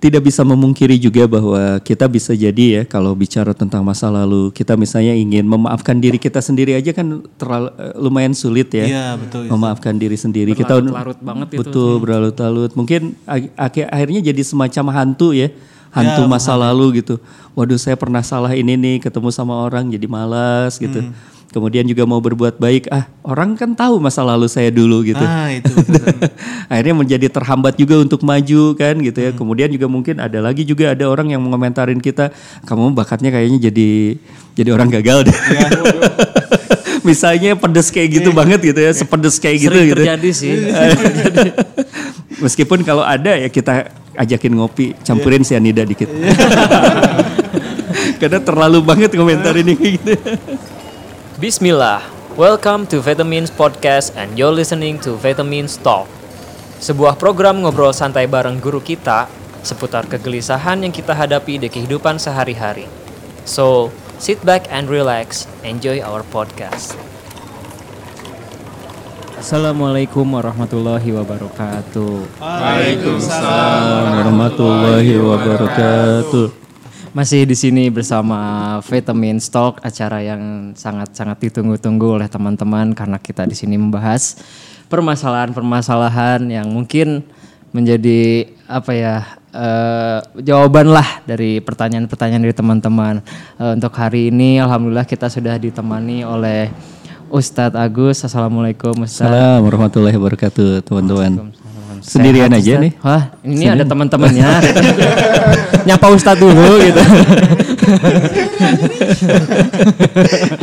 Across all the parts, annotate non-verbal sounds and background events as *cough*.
tidak bisa memungkiri juga bahwa kita bisa jadi ya kalau bicara tentang masa lalu kita misalnya ingin memaafkan diri kita sendiri aja kan terlalu eh, lumayan sulit ya. Iya, betul. Memaafkan diri sendiri kita Berlarut-larut banget itu. betul berlarut-larut. Mungkin ak- akhirnya jadi semacam hantu ya. Hantu Ya, masa lalu gitu. Waduh saya pernah salah ini nih ketemu sama orang jadi malas gitu. Hmm. Kemudian juga mau berbuat baik. Ah orang kan tahu masa lalu saya dulu gitu. Ah, itu *laughs* akhirnya menjadi terhambat juga untuk maju kan gitu Hmm. ya. Kemudian juga mungkin ada lagi juga ada orang yang mengomentarin kita, kamu bakatnya kayaknya jadi jadi orang gagal deh. Iya. *laughs* Misalnya pedes kayak gitu banget gitu ya, sepedes kayak gitu Sering gitu. terjadi sih. *laughs* Meskipun kalau ada ya kita ajakin ngopi, campurin sianida dikit. Iya. Karena terlalu banget komentarin ini gitu. Bismillah, welcome to Vitamins Podcast and you're listening to Vitamins Talk. Sebuah program ngobrol santai bareng guru kita seputar kegelisahan yang kita hadapi di kehidupan sehari-hari. So, sit back and relax, enjoy our podcast. Assalamualaikum warahmatullahi wabarakatuh. Waalaikumsalam. Warahmatullahi wabarakatuh. Masih di sini bersama Vitamin Stock, acara yang sangat-sangat ditunggu-tunggu oleh teman-teman karena kita di sini membahas permasalahan-permasalahan yang mungkin menjadi apa ya eh, jawaban lah dari pertanyaan-pertanyaan dari teman-teman. Eh, untuk hari ini, alhamdulillah kita sudah ditemani oleh Ustadz Agus. Assalamualaikum Ustadz. Assalamualaikum warahmatullahi wabarakatuh teman-teman. Sehat, Sendirian aja Ustadz? nih. Wah, ini ada teman-temannya. *laughs* Nyapa Ustadz dulu gitu.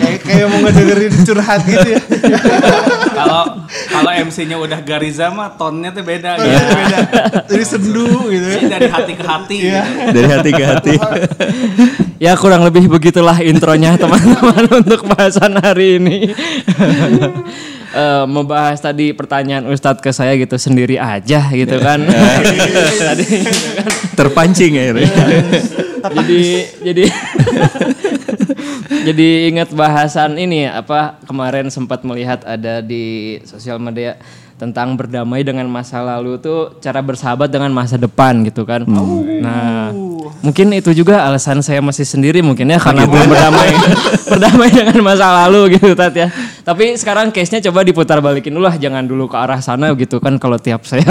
kayak kayak mau ngedengerin curhat gitu ya. *laughs* Kalau kalau MC-nya udah Gariza mah tonnya tuh beda gitu. Beda. Jadi sendu gitu ya. Jadi dari hati ke hati. Iya. gitu. Dari hati ke hati. Ya kurang lebih begitulah intronya teman-teman *laughs* untuk bahasan hari ini. *laughs* Eh, membahas tadi pertanyaan Ustadz ke saya gitu sendiri aja gitu kan. *laughs* tadi gitu kan. Terpancing akhirnya. Jadi jadi jadi ingat bahasan ini apa kemarin sempat melihat ada di sosial media tentang berdamai dengan masa lalu tuh cara bersahabat dengan masa depan gitu kan. Nah, mungkin itu juga alasan saya masih sendiri mungkin ya karena belum berdamai *laughs* berdamai dengan masa lalu gitu Tat ya. Tapi sekarang case-nya coba diputar balikin dulu lah jangan dulu ke arah sana gitu kan kalau tiap saya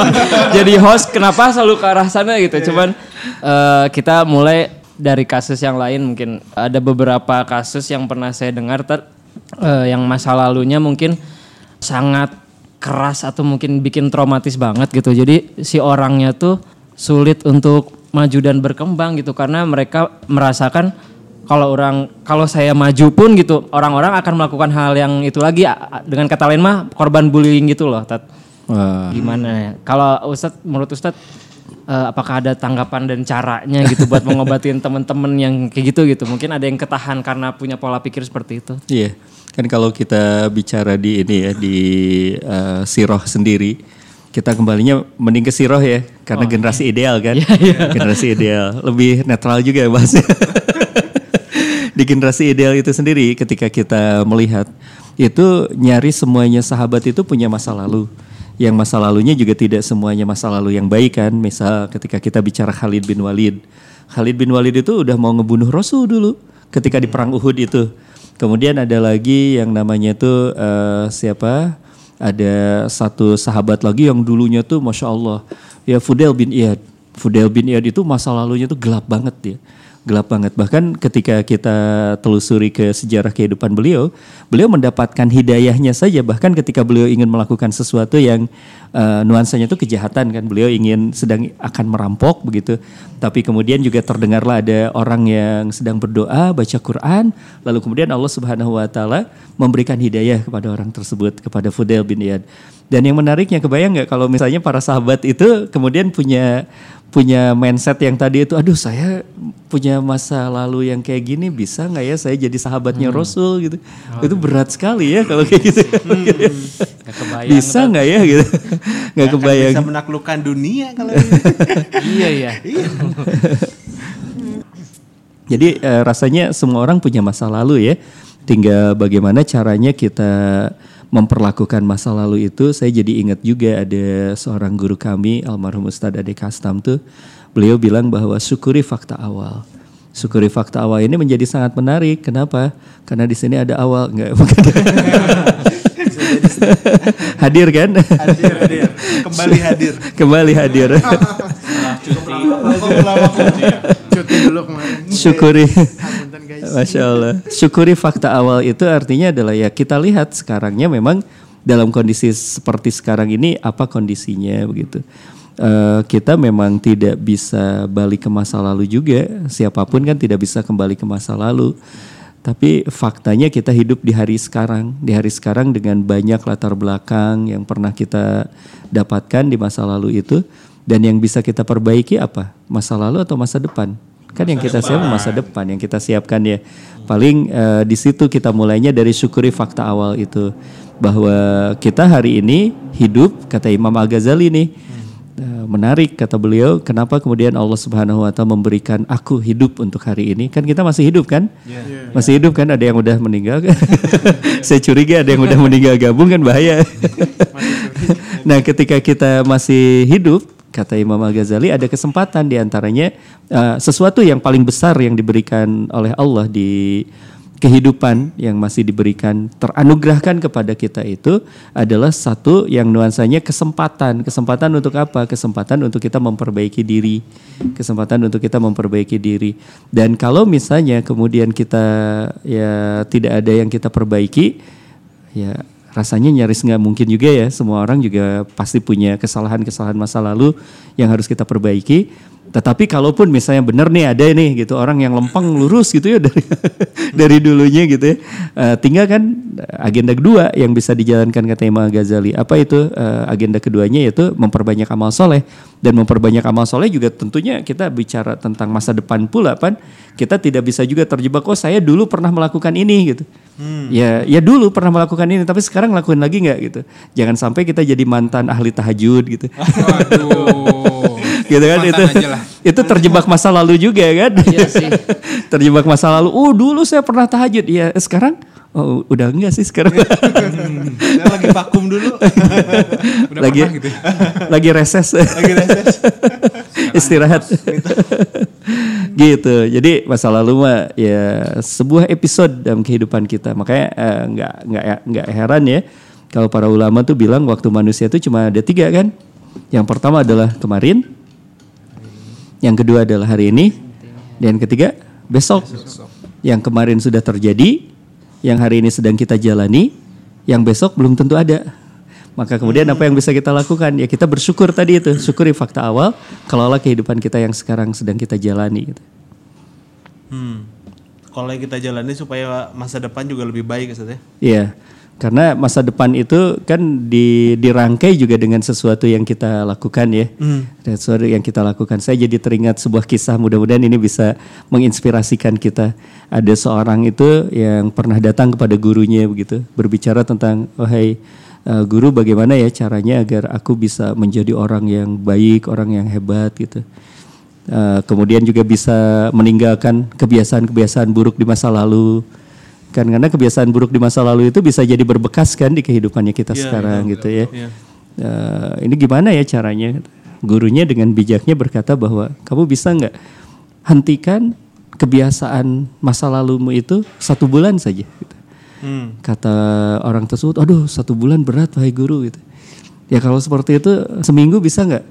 *laughs* jadi host kenapa selalu ke arah sana gitu. Cuman eh, kita mulai dari kasus yang lain mungkin ada beberapa kasus yang pernah saya dengar Tat, eh, yang masa lalunya mungkin sangat keras atau mungkin bikin traumatis banget gitu. Jadi si orangnya tuh sulit untuk maju dan berkembang gitu karena mereka merasakan kalau orang kalau saya maju pun gitu orang-orang akan melakukan hal yang itu lagi dengan kata lain mah korban bullying gitu loh Tat. Wah. Gimana ya? Kalau Ustadz menurut Ustadz eh, apakah ada tanggapan dan caranya gitu buat *laughs* mengobatin teman-teman yang kayak gitu gitu. Mungkin ada yang ketahan karena punya pola pikir seperti itu. Iya, kan kalau kita bicara di ini ya di eh, siroh sendiri, kita kembalinya mending ke siroh ya, karena generasi ideal kan, *laughs* generasi ideal, lebih netral juga ya bahasnya. *laughs* di generasi ideal itu sendiri, ketika kita melihat itu nyaris semuanya sahabat itu punya masa lalu. Yang masa lalunya juga tidak semuanya masa lalu yang baik kan. Misal ketika kita bicara Khalid bin Walid. Khalid bin Walid itu udah mau ngebunuh Rasul dulu ketika di perang Uhud itu. Kemudian ada lagi yang namanya tuh eh, siapa? Ada satu sahabat lagi yang dulunya tuh masya Allah ya Fudel bin Iyad. Fudel bin Iyad itu masa lalunya tuh gelap banget ya gelap banget. Bahkan ketika kita telusuri ke sejarah kehidupan beliau, beliau mendapatkan hidayahnya saja. Bahkan ketika beliau ingin melakukan sesuatu yang eh, nuansanya itu kejahatan kan, beliau ingin sedang akan merampok begitu. Tapi kemudian juga terdengarlah ada orang yang sedang berdoa, baca Quran, lalu kemudian Allah Subhanahu Wa Taala memberikan hidayah kepada orang tersebut, kepada Fudel bin Iyad. Dan yang menariknya kebayang nggak kalau misalnya para sahabat itu kemudian punya punya mindset yang tadi itu, aduh saya punya masa lalu yang kayak gini bisa nggak ya saya jadi sahabatnya Rasul gitu? Itu berat sekali ya kalau kayak gitu. *laughs* Gak kebayang. bisa nggak ya gitu? *laughs* Nggak kebayang. bisa menaklukkan dunia kalau *laughs* iya iya. Jadi eh, rasanya semua orang punya masa lalu ya. Tinggal bagaimana caranya kita memperlakukan masa lalu itu saya jadi ingat juga ada seorang guru kami almarhum Ustadz Ade Kastam tuh beliau bilang bahwa syukuri fakta awal. Syukuri fakta awal ini menjadi sangat menarik. Kenapa? Karena di sini ada awal, enggak *laughs* bukan. hadir kan? Hadir, hadir. Kembali hadir. Kembali hadir. *laughs* Cuti dulu kemarin. Syukuri. Guys. Masya Allah. Syukuri fakta awal itu artinya adalah ya kita lihat sekarangnya memang dalam kondisi seperti sekarang ini apa kondisinya begitu. Eh, kita memang tidak bisa balik ke masa lalu juga. Siapa pun kan tidak bisa kembali ke masa lalu. Tapi faktanya kita hidup di hari sekarang, di hari sekarang dengan banyak latar belakang yang pernah kita dapatkan di masa lalu itu dan yang bisa kita perbaiki apa? Masa lalu atau masa depan? Kan yang kita siapkan masa depan, yang kita siapkan ya. Paling eh, di situ kita mulainya dari syukuri fakta awal itu. Bahwa kita hari ini hidup kata Imam Al-Ghazali nih Eh, menarik kata beliau kenapa kemudian Allah Subhanahu wa taala memberikan aku hidup untuk hari ini? Kan kita masih hidup kan? Masih hidup kan? Ada yang udah meninggal *laughs* saya curiga ada yang udah meninggal gabung kan? Bahaya. Nah ketika kita masih hidup kata Imam Al Ghazali ada kesempatan di antaranya eh, sesuatu yang paling besar yang diberikan oleh Allah di kehidupan yang masih diberikan teranugerahkan kepada kita itu adalah satu yang nuansanya kesempatan. Kesempatan untuk apa? Kesempatan untuk kita memperbaiki diri. Kesempatan untuk kita memperbaiki diri. Dan kalau misalnya kemudian kita ya tidak ada yang kita perbaiki, ya rasanya nyaris nggak mungkin juga ya. Semua orang juga pasti punya kesalahan-kesalahan masa lalu yang harus kita perbaiki. Tetapi kalaupun misalnya benar nih ada nih gitu orang yang lempeng lurus gitu ya dari *laughs* dari dulunya gitu ya. Eh, tinggal kan agenda kedua yang bisa dijalankan kata Imam Ghazali. Apa itu Eh, agenda keduanya yaitu memperbanyak amal soleh dan memperbanyak amal soleh juga tentunya kita bicara tentang masa depan pula kan. Kita tidak bisa juga terjebak oh saya dulu pernah melakukan ini gitu. Ya ya dulu pernah melakukan ini tapi sekarang lakuin lagi nggak gitu. Jangan sampai kita jadi mantan ahli tahajud gitu. Waduh. *laughs* gitu kan Mantan itu aja lah. itu terjebak masa lalu juga kan Iya sih. *laughs* terjebak masa lalu oh dulu saya pernah tahajud ya sekarang oh udah enggak sih sekarang? Saya lagi vakum dulu. *laughs* Udah lagi pernah gitu ya? *laughs* lagi reses. Lagi reses. *laughs* istirahat. Gitu. Jadi masa lalu mah ya sebuah episode dalam kehidupan kita. Makanya eh, nggak nggak nggak heran ya kalau para ulama tuh bilang waktu manusia itu cuma ada tiga kan? Yang pertama adalah kemarin yang kedua adalah hari ini dan yang ketiga besok. Yang kemarin sudah terjadi yang hari ini sedang kita jalani yang besok belum tentu ada maka kemudian apa yang bisa kita lakukan? Ya kita bersyukur tadi itu, syukuri fakta awal, kelola kehidupan kita yang sekarang sedang kita jalani. Gitu. Hmm. Kalau yang kita jalani supaya masa depan juga lebih baik Ustaz ya. Iya, karena masa depan itu kan di, dirangkai juga dengan sesuatu yang kita lakukan ya, Dan sesuatu yang kita lakukan. Saya jadi teringat sebuah kisah, mudah-mudahan ini bisa menginspirasikan kita. Ada seorang itu yang pernah datang kepada gurunya begitu, berbicara tentang, oh hey, eh, guru bagaimana ya caranya agar aku bisa menjadi orang yang baik, orang yang hebat gitu. Eh, kemudian juga bisa meninggalkan kebiasaan-kebiasaan buruk di masa lalu. Kan karena kebiasaan buruk di masa lalu itu bisa jadi berbekas kan di kehidupannya kita sekarang gitu ya. Eh, ini gimana ya caranya? Gurunya dengan bijaknya berkata bahwa kamu bisa nggak hentikan kebiasaan masa lalumu itu satu bulan saja. Gitu. Hmm. Kata orang tersebut, aduh satu bulan berat wahai guru gitu. Ya kalau seperti itu seminggu bisa nggak?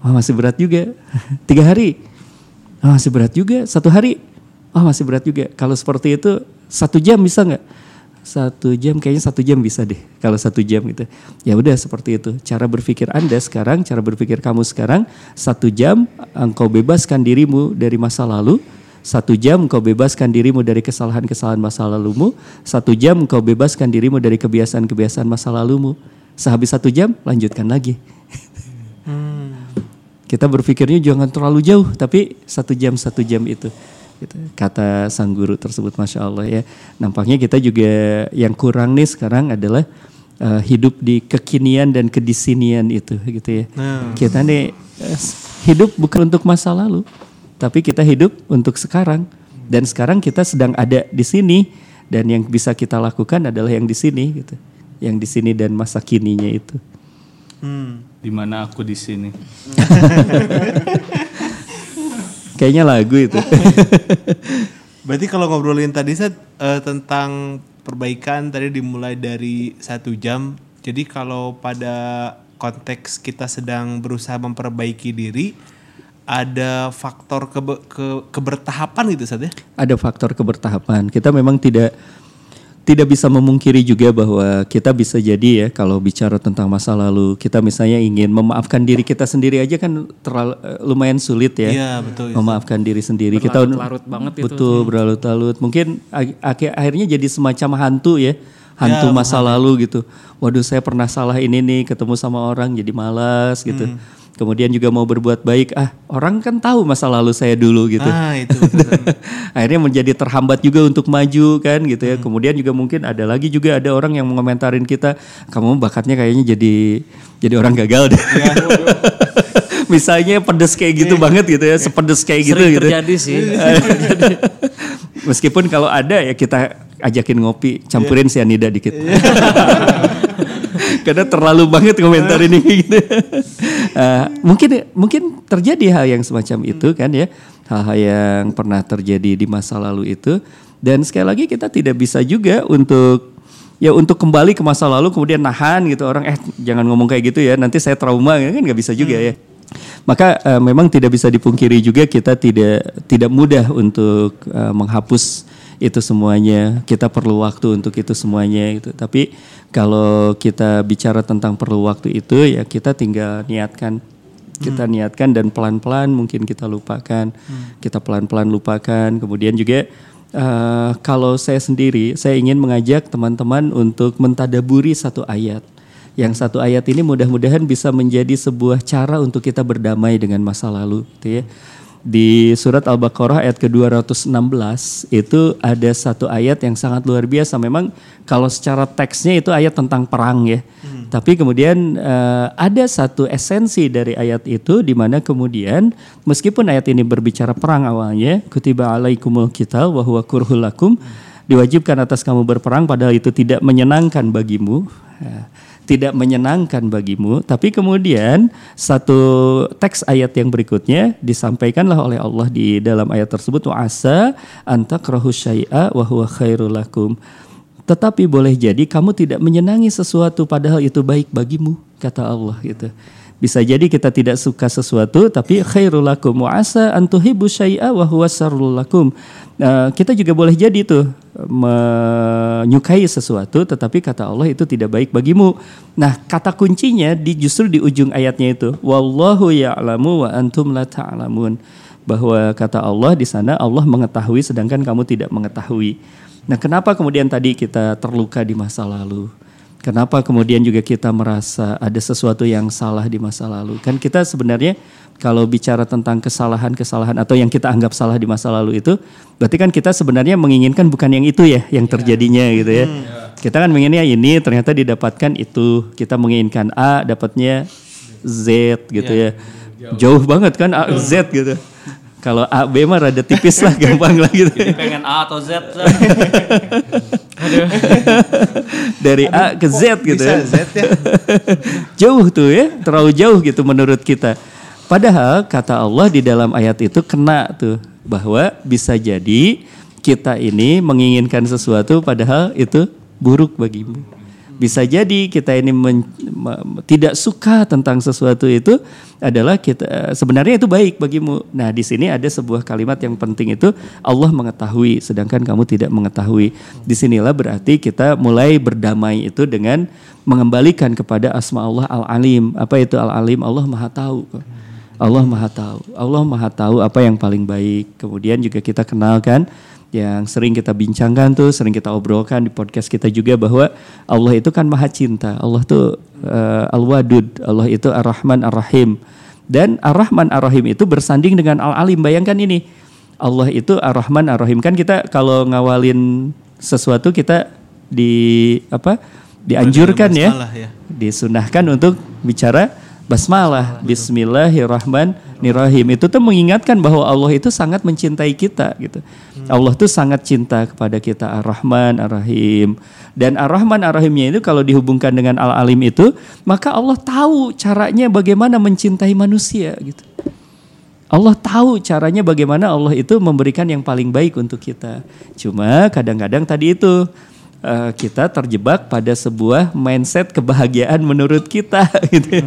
Wah masih berat juga. *laughs* Tiga hari, oh, masih berat juga. Satu hari, oh masih berat juga. Kalau seperti itu satu jam bisa nggak? Satu jam kayaknya satu jam bisa deh. Kalau satu jam gitu. Ya udah seperti itu. Cara berpikir anda sekarang, cara berpikir kamu sekarang, satu jam engkau bebaskan dirimu dari masa lalu. Satu jam kau bebaskan dirimu dari kesalahan-kesalahan masa lalumu. Satu jam kau bebaskan dirimu dari kebiasaan-kebiasaan masa lalumu. Sehabis satu jam, lanjutkan lagi. Kita berpikirnya jangan terlalu jauh, tapi satu jam satu jam itu. Gitu. Kata sang guru tersebut, masya Allah ya. Nampaknya kita juga yang kurang nih sekarang adalah eh, hidup di kekinian dan kedisinian itu, gitu ya. Kita nih eh, hidup bukan untuk masa lalu, tapi kita hidup untuk sekarang. Dan sekarang kita sedang ada di sini dan yang bisa kita lakukan adalah yang di sini gitu. yang di sini dan masa kininya itu. Hmm. Di mana aku di sini. *laughs* Kayaknya lagu itu. *laughs* Berarti kalau ngobrolin tadi Seth, eh, tentang perbaikan tadi dimulai dari satu jam. Jadi kalau pada konteks kita sedang berusaha memperbaiki diri, ada faktor kebe- ke- kebertahapan gitu Seth ya? Ada faktor kebertahapan. Kita memang tidak tidak bisa memungkiri juga bahwa kita bisa jadi ya kalau bicara tentang masa lalu kita misalnya ingin memaafkan diri kita sendiri aja kan terlalu eh, lumayan sulit ya. Iya betul. memaafkan diri sendiri kita Berlarut-larut banget itu. betul berlarut-larut mungkin akhirnya jadi semacam hantu ya hantu masa lalu gitu waduh saya pernah salah ini nih ketemu sama orang jadi malas gitu kemudian juga mau berbuat baik ah orang kan tahu masa lalu saya dulu gitu. Ah itu. *laughs* akhirnya menjadi terhambat juga untuk maju kan gitu ya. Kemudian juga mungkin ada lagi juga ada orang yang mengomentarin kita kamu bakatnya kayaknya jadi jadi orang gagal deh. *laughs* Misalnya pedes kayak gitu banget gitu ya sepedes kayak gitu Sering gitu. terjadi sih. *laughs* Meskipun kalau ada ya kita ajakin ngopi, campurin sianida dikit. Karena terlalu banget komentar ini. *laughs* Gitu. Eh, mungkin mungkin terjadi hal yang semacam itu kan ya. Hal-hal yang pernah terjadi di masa lalu itu. Dan sekali lagi kita tidak bisa juga untuk ya untuk kembali ke masa lalu kemudian nahan gitu orang eh jangan ngomong kayak gitu ya nanti saya trauma. Kan nggak bisa juga ya. Maka eh, memang tidak bisa dipungkiri juga kita tidak tidak mudah untuk eh, menghapus itu semuanya. Kita perlu waktu untuk itu semuanya gitu. Tapi kalau kita bicara tentang perlu waktu itu ya kita tinggal niatkan kita niatkan dan pelan-pelan mungkin kita lupakan. Kita pelan-pelan lupakan. Kemudian juga eh, kalau saya sendiri saya ingin mengajak teman-teman untuk mentadaburi satu ayat. Yang satu ayat ini mudah-mudahan bisa menjadi sebuah cara untuk kita berdamai dengan masa lalu, gitu ya. Di surat Al-Baqarah ayat ke-216 itu ada satu ayat yang sangat luar biasa. Memang kalau secara teksnya itu ayat tentang perang ya. Tapi kemudian eh, ada satu esensi dari ayat itu di mana kemudian meskipun ayat ini berbicara perang awalnya, kutiba alaikumul qital wa huwa kurhul lakum, diwajibkan atas kamu berperang padahal itu tidak menyenangkan bagimu. Ya tidak menyenangkan bagimu, tapi kemudian satu teks ayat yang berikutnya disampaikanlah oleh Allah di dalam ayat tersebut wa asa antakrahu syai'a wa huwa khairul lakum. Tetapi boleh jadi kamu tidak menyenangi sesuatu padahal itu baik bagimu, kata Allah gitu. Bisa jadi kita tidak suka sesuatu tapi khairul lakum wa asa antuhibu syai'a wa huwa syarrul lakum. Uh, kita juga boleh jadi tuh menyukai sesuatu tetapi kata Allah itu tidak baik bagimu. Nah, kata kuncinya di justru di ujung ayatnya itu wallahu ya'lamu wa antum la ta'lamun. Bahwa kata Allah di sana Allah mengetahui sedangkan kamu tidak mengetahui. Nah, kenapa kemudian tadi kita terluka di masa lalu? Kenapa kemudian juga kita merasa ada sesuatu yang salah di masa lalu? Kan kita sebenarnya kalau bicara tentang kesalahan-kesalahan atau yang kita anggap salah di masa lalu itu, berarti kan kita sebenarnya menginginkan bukan yang itu ya, yang terjadinya gitu ya. Kita kan menginginnya ini, ternyata didapatkan itu. Kita menginginkan A, dapatnya Z gitu ya. Jauh banget kan A, Z gitu. Kalau A, B mah rada tipis lah, *laughs* gampang lah gitu. Jadi pengen A atau Z. *laughs* Dari A ke Z gitu Bisa ya. Z ya. *laughs* jauh tuh ya, terlalu jauh gitu menurut kita. Padahal kata Allah di dalam ayat itu kena tuh bahwa bisa jadi kita ini menginginkan sesuatu padahal itu buruk bagimu. Bisa jadi kita ini men- me- tidak suka tentang sesuatu itu adalah kita sebenarnya itu baik bagimu. Nah, di sini ada sebuah kalimat yang penting itu Allah mengetahui sedangkan kamu tidak mengetahui. Di sinilah berarti kita mulai berdamai itu dengan mengembalikan kepada asma Allah Al-Alim. Apa itu Al-Alim? Allah Maha tahu. Allah Maha tahu. Allah Maha tahu apa yang paling baik. Kemudian juga kita kenalkan yang sering kita bincangkan tuh, sering kita obrolkan di podcast kita juga bahwa Allah itu kan Maha Cinta. Allah tuh eh, Al-Wadud. Allah itu Ar-Rahman Ar-Rahim. Dan Ar-Rahman Ar-Rahim itu bersanding dengan Al-Alim. Bayangkan ini. Allah itu Ar-Rahman Ar-Rahim. Kan kita kalau ngawalin sesuatu kita di apa? dianjurkan ya, ya. disunahkan untuk bicara basmalah bismillahirrahmanirrahim itu tuh mengingatkan bahwa Allah itu sangat mencintai kita gitu Allah tuh sangat cinta kepada kita Ar-Rahman, Ar-Rahim. Dan Ar-Rahman, Ar-Rahimnya itu kalau dihubungkan dengan Al-Alim itu, maka Allah tahu caranya bagaimana mencintai manusia gitu. Allah tahu caranya bagaimana Allah itu memberikan yang paling baik untuk kita. Cuma kadang-kadang tadi itu eh, kita terjebak pada sebuah mindset kebahagiaan menurut kita *laughs* gitu.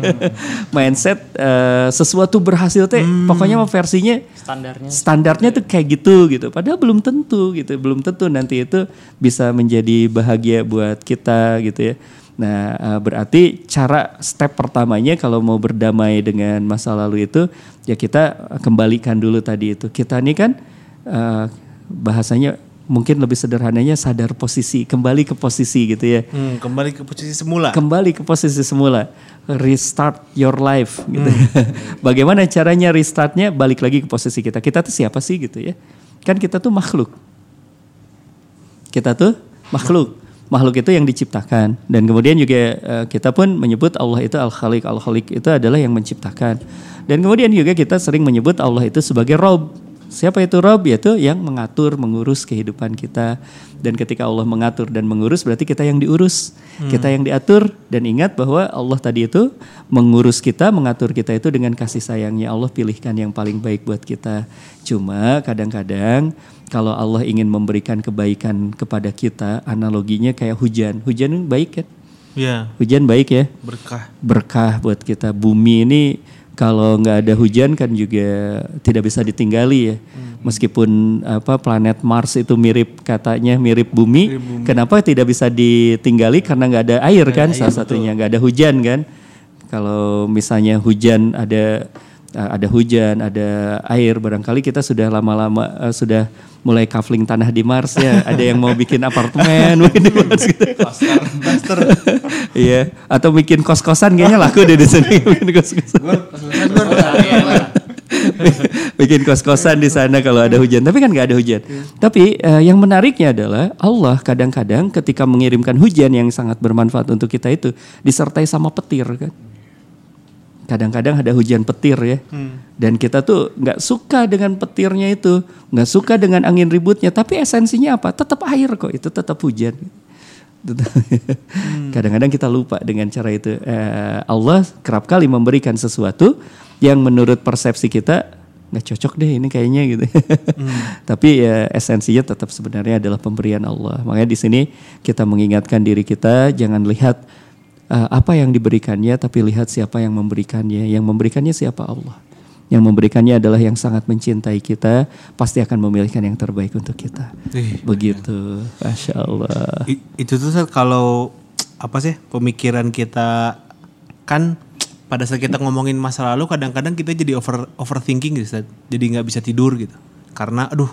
mindset eh, sesuatu berhasil teh pokoknya mah versinya Standarnya. standarnya tuh kayak gitu gitu. Padahal belum tentu gitu, belum tentu nanti itu bisa menjadi bahagia buat kita gitu ya. Nah, eh, berarti cara step pertamanya kalau mau berdamai dengan masa lalu itu ya kita kembalikan dulu tadi itu. Kita ini kan eh, bahasanya mungkin lebih sederhananya sadar posisi, kembali ke posisi gitu ya. Hmm, kembali ke posisi semula. kembali ke posisi semula. Restart your life gitu. *laughs* Bagaimana caranya restartnya? Balik lagi ke posisi kita. Kita tuh siapa sih gitu ya? Kan kita tuh makhluk. Kita tuh makhluk. Makhluk itu yang diciptakan. Dan kemudian juga eh, kita pun menyebut Allah itu al khaliq al khaliq itu adalah yang menciptakan. Dan kemudian juga kita sering menyebut Allah itu sebagai Rob Siapa itu Rob? Yaitu yang mengatur, mengurus kehidupan kita. Dan ketika Allah mengatur dan mengurus berarti kita yang diurus. Kita yang diatur. Dan ingat bahwa Allah tadi itu mengurus kita, mengatur kita itu dengan kasih sayangnya. Allah pilihkan yang paling baik buat kita. Cuma kadang-kadang kalau Allah ingin memberikan kebaikan kepada kita, analoginya kayak hujan. Hujan baik kan? Ya, Hujan baik ya berkah. berkah buat kita. Bumi ini kalau nggak ada hujan kan juga tidak bisa ditinggali ya. Meskipun apa planet Mars itu mirip katanya mirip bumi, kenapa tidak bisa ditinggali karena nggak ada air kan salah satunya nggak ada hujan kan. Kalau misalnya hujan ada uh, ada hujan, ada air, barangkali kita sudah lama-lama uh, sudah mulai kafling tanah di Mars ya. Ada yang mau bikin apartemen mungkin di Mars gitu. Iya, atau bikin kos-kosan kayaknya laku deh di sini bikin kos-kosan. bikin kos-kosan di sana kalau ada hujan. Tapi kan nggak ada hujan. Tapi eh, yang menariknya adalah Allah kadang-kadang ketika mengirimkan hujan yang sangat bermanfaat untuk kita itu disertai sama petir kan. Kadang-kadang ada hujan petir ya. Dan kita tuh nggak suka dengan petirnya itu, nggak suka dengan angin ributnya. Tapi esensinya apa? Tetap air kok. Itu tetap hujan. *laughs* Kadang-kadang kita lupa dengan cara itu. Eh, Allah kerap kali memberikan sesuatu yang menurut persepsi kita nggak cocok deh ini kayaknya gitu. *laughs* Tapi ya esensinya tetap sebenarnya adalah pemberian Allah. Makanya di sini kita mengingatkan diri kita jangan lihat eh, apa yang diberikannya, tapi lihat siapa yang memberikannya. Yang memberikannya siapa Allah. Yang memberikannya adalah yang sangat mencintai kita, pasti akan memilihkan yang terbaik untuk kita. Ih, Begitu, masya Allah. Itu tuh kalau apa sih pemikiran kita kan pada saat kita ngomongin masa lalu kadang-kadang kita jadi over overthinking gitu Seth. jadi nggak bisa tidur gitu karena aduh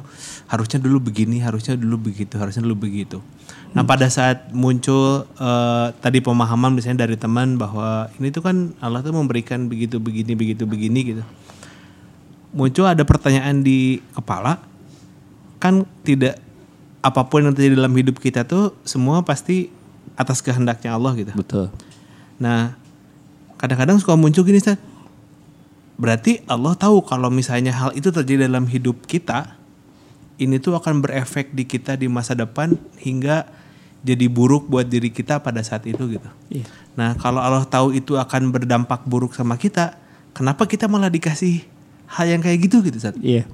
harusnya dulu begini harusnya dulu begitu harusnya dulu begitu nah pada saat muncul eh, tadi pemahaman misalnya dari teman bahwa ini tuh kan Allah tuh memberikan begitu begini begitu begini gitu muncul ada pertanyaan di kepala kan tidak apa pun yang terjadi dalam hidup kita tuh semua pasti atas kehendaknya Allah gitu. Betul. Nah, kadang-kadang suka muncul gini Ustaz. Berarti Allah tahu kalau misalnya hal itu terjadi dalam hidup kita, ini tuh akan berefek di kita di masa depan hingga jadi buruk buat diri kita pada saat itu gitu. Iya. Nah, kalau Allah tahu itu akan berdampak buruk sama kita, kenapa kita malah dikasih hal yang kayak gitu gitu Ustaz? Iya.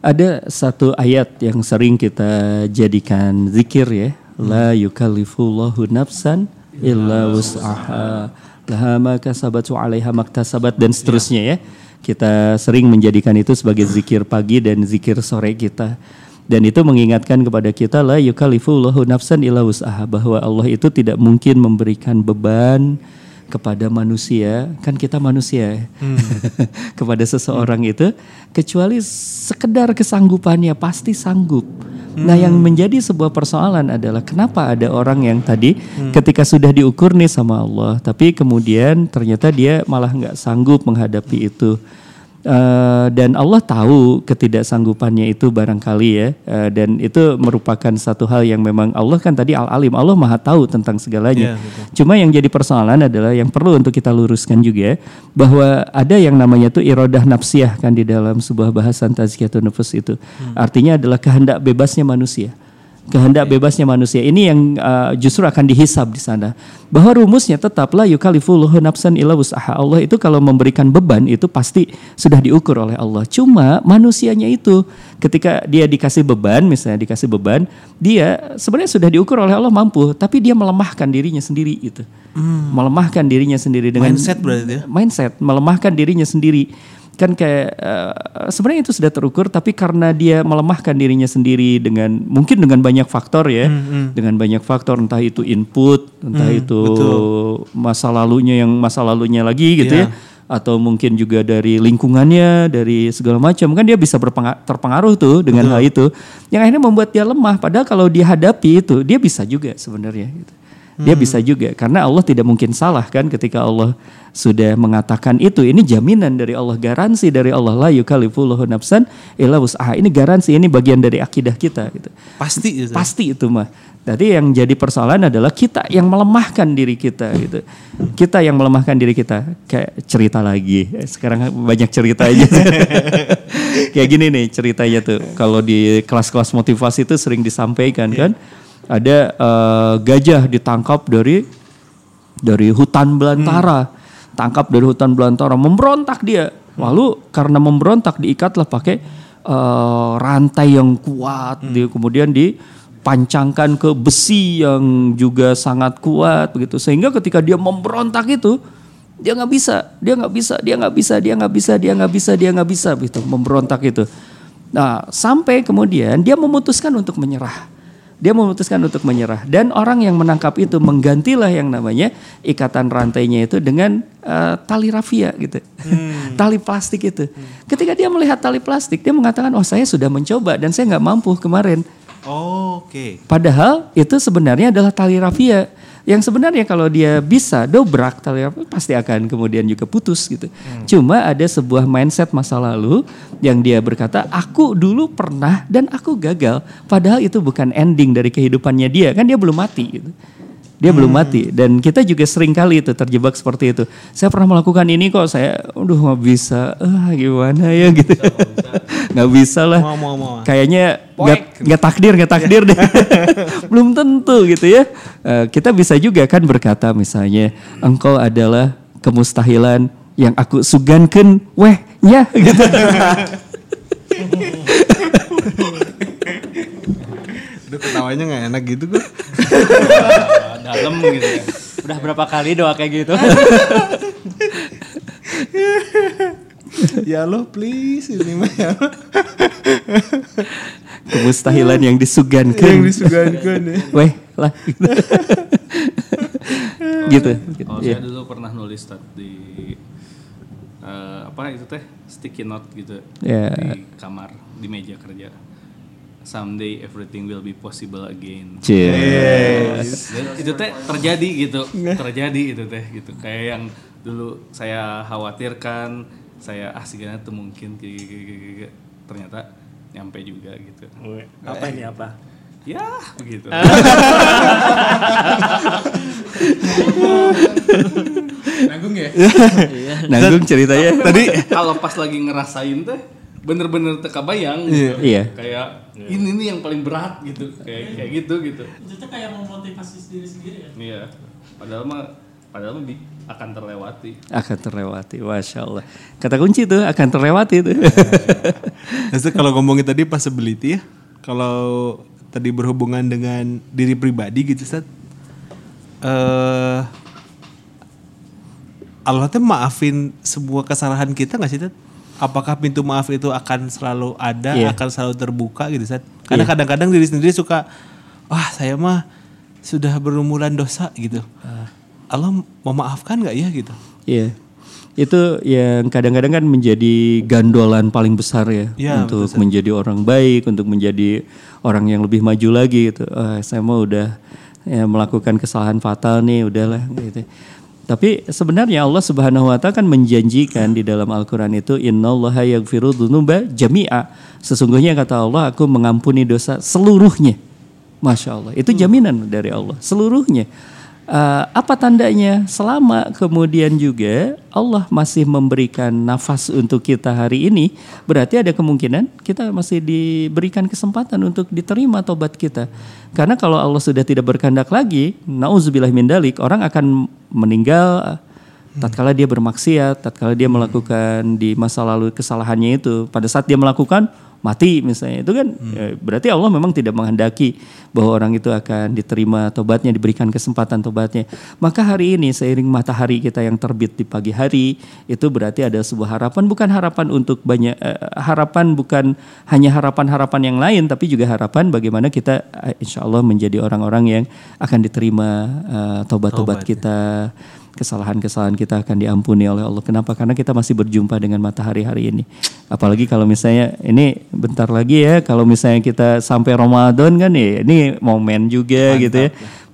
Ada satu ayat yang sering kita jadikan zikir ya. La yukallifullahu nafsan illa wus'aha. 'Alaiha maktasabat dan seterusnya ya. Kita sering menjadikan itu sebagai zikir pagi dan zikir sore kita. Dan itu mengingatkan kepada kita la yukallifullahu nafsan illa wus'aha bahwa Allah itu tidak mungkin memberikan beban kepada manusia, kan kita manusia ya. *laughs* kepada seseorang itu kecuali sekedar kesanggupannya pasti sanggup. Nah, yang menjadi sebuah persoalan adalah kenapa ada orang yang tadi ketika sudah diukur nih sama Allah, tapi kemudian ternyata dia malah nggak sanggup menghadapi itu. Eh, dan Allah tahu ketidaksanggupannya itu barangkali ya. Uh, dan itu merupakan satu hal yang memang Allah kan tadi al alim Allah maha tahu tentang segalanya. Iya, Cuma yang jadi persoalan adalah yang perlu untuk kita luruskan juga bahwa ada yang namanya tuh irodah nafsiyah kan di dalam sebuah bahasan tazkiyatun nufus itu. Artinya adalah kehendak bebasnya manusia kehendak bebasnya manusia. Ini yang uh, justru akan dihisab di sana. Bahwa rumusnya tetaplah yukallifullahu nafsan illa wus'aha. Allah itu kalau memberikan beban itu pasti sudah diukur oleh Allah. Cuma manusianya itu ketika dia dikasih beban misalnya dikasih beban dia sebenarnya sudah diukur oleh Allah mampu tapi dia melemahkan dirinya sendiri itu melemahkan dirinya sendiri dengan Mindset berarti ya? mindset melemahkan dirinya sendiri kan kayak eh, sebenarnya itu sudah terukur tapi karena dia melemahkan dirinya sendiri dengan mungkin dengan banyak faktor ya dengan banyak faktor entah itu input entah itu masa lalunya yang masa lalunya lagi gitu Iya. ya atau mungkin juga dari lingkungannya dari segala macam kan dia bisa terpengaruh tuh dengan hal itu yang akhirnya membuat dia lemah padahal kalau dihadapi itu dia bisa juga sebenarnya gitu. Dia bisa juga karena Allah tidak mungkin salah kan ketika Allah sudah mengatakan itu. Ini jaminan dari Allah, garansi dari Allah la yukallifullahu nafsan illa wus'aha. Ini garansi, ini bagian dari akidah kita gitu. Pasti itu. Pasti itu mah. Jadi yang jadi persoalan adalah kita yang melemahkan diri kita gitu. Kita yang melemahkan diri kita. Kayak cerita lagi. Sekarang banyak cerita aja. *laughs* Kayak gini nih ceritanya tuh. Kalau di kelas-kelas motivasi itu sering disampaikan kan. Ada eh, gajah ditangkap dari dari hutan belantara. Tangkap dari hutan belantara, memberontak dia. Lalu karena memberontak diikatlah pakai eh, rantai yang kuat, dia kemudian dipancangkan ke besi yang juga sangat kuat begitu. Sehingga ketika dia memberontak itu dia nggak bisa, dia nggak bisa, dia nggak bisa, dia nggak bisa, dia nggak bisa, dia nggak bisa gitu memberontak itu. Nah sampai kemudian dia memutuskan untuk menyerah. Dia memutuskan untuk menyerah dan orang yang menangkap itu menggantilah yang namanya ikatan rantainya itu dengan eh, tali rafia gitu, *laughs* tali plastik itu. Ketika dia melihat tali plastik, dia mengatakan, oh saya sudah mencoba dan saya nggak mampu kemarin. Oh, Oke. Padahal itu sebenarnya adalah tali rafia yang sebenarnya kalau dia bisa dobrak tali rafia pasti akan kemudian juga putus gitu. Cuma ada sebuah mindset masa lalu yang dia berkata aku dulu pernah dan aku gagal. Padahal itu bukan ending dari kehidupannya dia kan dia belum mati gitu. Dia belum mati. Dan kita juga sering kali itu terjebak seperti itu. Saya pernah melakukan ini kok. Saya, aduh nggak bisa, ah gimana ya? Gitu, *laughs* nggak bisa. Lah. Mau mau mau. kayaknya nggak nggak takdir nggak takdir deh. *laughs* Belum tentu gitu ya. Eh, kita bisa juga kan berkata misalnya engkau adalah kemustahilan yang aku sugankan. Weh ya gitu *laughs* Aduh ketawanya nggak enak gitu kok. *laughs* dalam gitu ya. Udah berapa kali doa kayak gitu? ya Allah please ini mah ya. Kemustahilan yang disugankan Yang disugankan ya. *laughs* weh lah gitu gitu Kalau Iya. saya dulu pernah nulis di eh, apa itu teh sticky note gitu Ya. di kamar di meja kerja. Someday everything will be possible again. Cie. Dan itu teh terjadi gitu, terjadi itu teh gitu. Kayak yang dulu saya khawatirkan, saya ah segala tuh mungkin ternyata nyampe juga gitu. Apa ini apa? Ya begitu. *laughs* Nanggung ya? *laughs* nanggung ceritanya Tadi kalau pas lagi ngerasain teh bener-bener teka bayang gitu. Iya. Kayak ini nih yang paling berat gitu. Kayak kayak gitu gitu. Itu kayak memotivasi diri sendiri ya. Iya. Padahal mah padahal mah akan terlewati. akan terlewati masya Allah kata kunci tuh akan terlewati tuh *laughs* Terus kalau ngomongin tadi possibility ya, kalau tadi berhubungan dengan diri pribadi gitu Sat. Eh Allah tuh maafin semua kesalahan kita nggak sih Tat? Apakah pintu maaf itu akan selalu ada, Iya. akan selalu terbuka gitu Sat? Karena kadang-kadang diri sendiri suka, wah saya mah sudah berumuran dosa gitu. Allah mau maafkan nggak ya gitu? Iya. Itu yang kadang-kadang kan menjadi gandolan paling besar ya Iya, untuk menjadi orang baik, untuk menjadi orang yang lebih maju lagi gitu. Ah, saya mau udah ya, melakukan kesalahan fatal nih, udahlah gitu. Tapi sebenarnya Allah Subhanahu wa taala kan menjanjikan di dalam Al-Qur'an itu innallaha yaghfiru dzunuba jami'a. Sesungguhnya kata Allah aku mengampuni dosa seluruhnya. Masya Allah. Itu jaminan dari Allah seluruhnya. Uh, apa tandanya? Selama kemudian juga Allah masih memberikan nafas untuk kita hari ini, berarti ada kemungkinan kita masih diberikan kesempatan untuk diterima tobat kita. Karena kalau Allah sudah tidak berkehendak lagi, nauzubillah min dalik, orang akan meninggal tatkala dia bermaksiat, tatkala dia melakukan di masa lalu kesalahannya itu. Pada saat dia melakukan mati misalnya itu kan hmm. ya, berarti Allah memang tidak menghendaki bahwa orang itu akan diterima tobatnya diberikan kesempatan tobatnya maka hari ini seiring matahari kita yang terbit di pagi hari itu berarti ada sebuah harapan bukan harapan untuk banyak eh, harapan bukan hanya harapan-harapan yang lain tapi juga harapan bagaimana kita eh, insya Allah menjadi orang-orang yang akan diterima uh, tobat-tobat kita kesalahan-kesalahan kita akan diampuni oleh Allah. Kenapa? Karena kita masih berjumpa dengan matahari hari ini. Apalagi kalau misalnya ini bentar lagi ya, kalau misalnya kita sampai Ramadan kan ya, ini momen juga Mantap, gitu ya.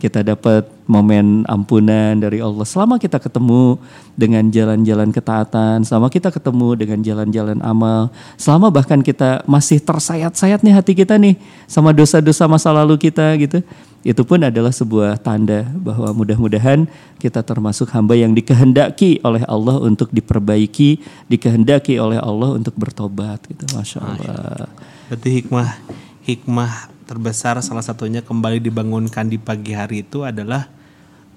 Kita dapat momen ampunan dari Allah. Selama kita ketemu dengan jalan-jalan ketaatan, selama kita ketemu dengan jalan-jalan amal, selama bahkan kita masih tersayat-sayat nih hati kita nih sama dosa-dosa masa lalu kita gitu itu pun adalah sebuah tanda bahwa mudah-mudahan kita termasuk hamba yang dikehendaki oleh Allah untuk diperbaiki, dikehendaki oleh Allah untuk bertobat gitu. Masya Allah. Berarti hikmah hikmah terbesar salah satunya kembali dibangunkan di pagi hari itu adalah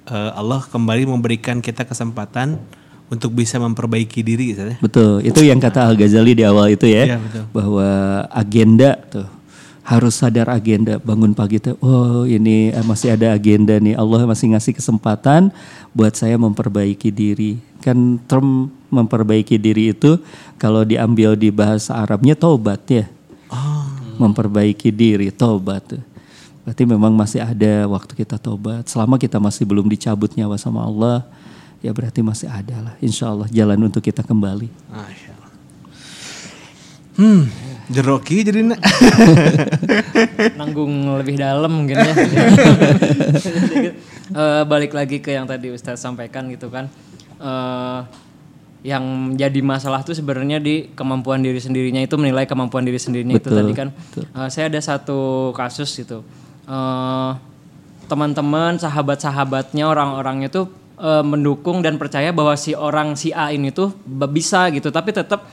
uh, Allah kembali memberikan kita kesempatan untuk bisa memperbaiki diri, ya. Betul, itu yang kata Al Ghazali di awal itu ya, ya betul. bahwa agenda tuh harus sadar agenda bangun pagi tuh oh ini eh, masih ada agenda nih Allah masih ngasih kesempatan buat saya memperbaiki diri kan term memperbaiki diri itu kalau diambil di bahasa Arabnya tobat ya. Memperbaiki diri tobat berarti memang masih ada waktu kita tobat selama kita masih belum dicabut nyawa sama Allah ya berarti masih ada lah. Insya Allah jalan untuk kita kembali. Hmm Jeroki jadi *laughs* nanggung lebih dalam mungkin ya. *laughs* uh, balik lagi ke yang tadi Ustadz sampaikan gitu kan. Uh, yang jadi masalah tuh sebenarnya di kemampuan diri sendirinya itu menilai kemampuan diri sendirinya betul, itu tadi kan. Uh, saya ada satu kasus gitu. Uh, teman-teman, sahabat-sahabatnya, orang-orangnya tuh uh, mendukung dan percaya bahwa si orang si A ini tuh bisa gitu, tapi tetap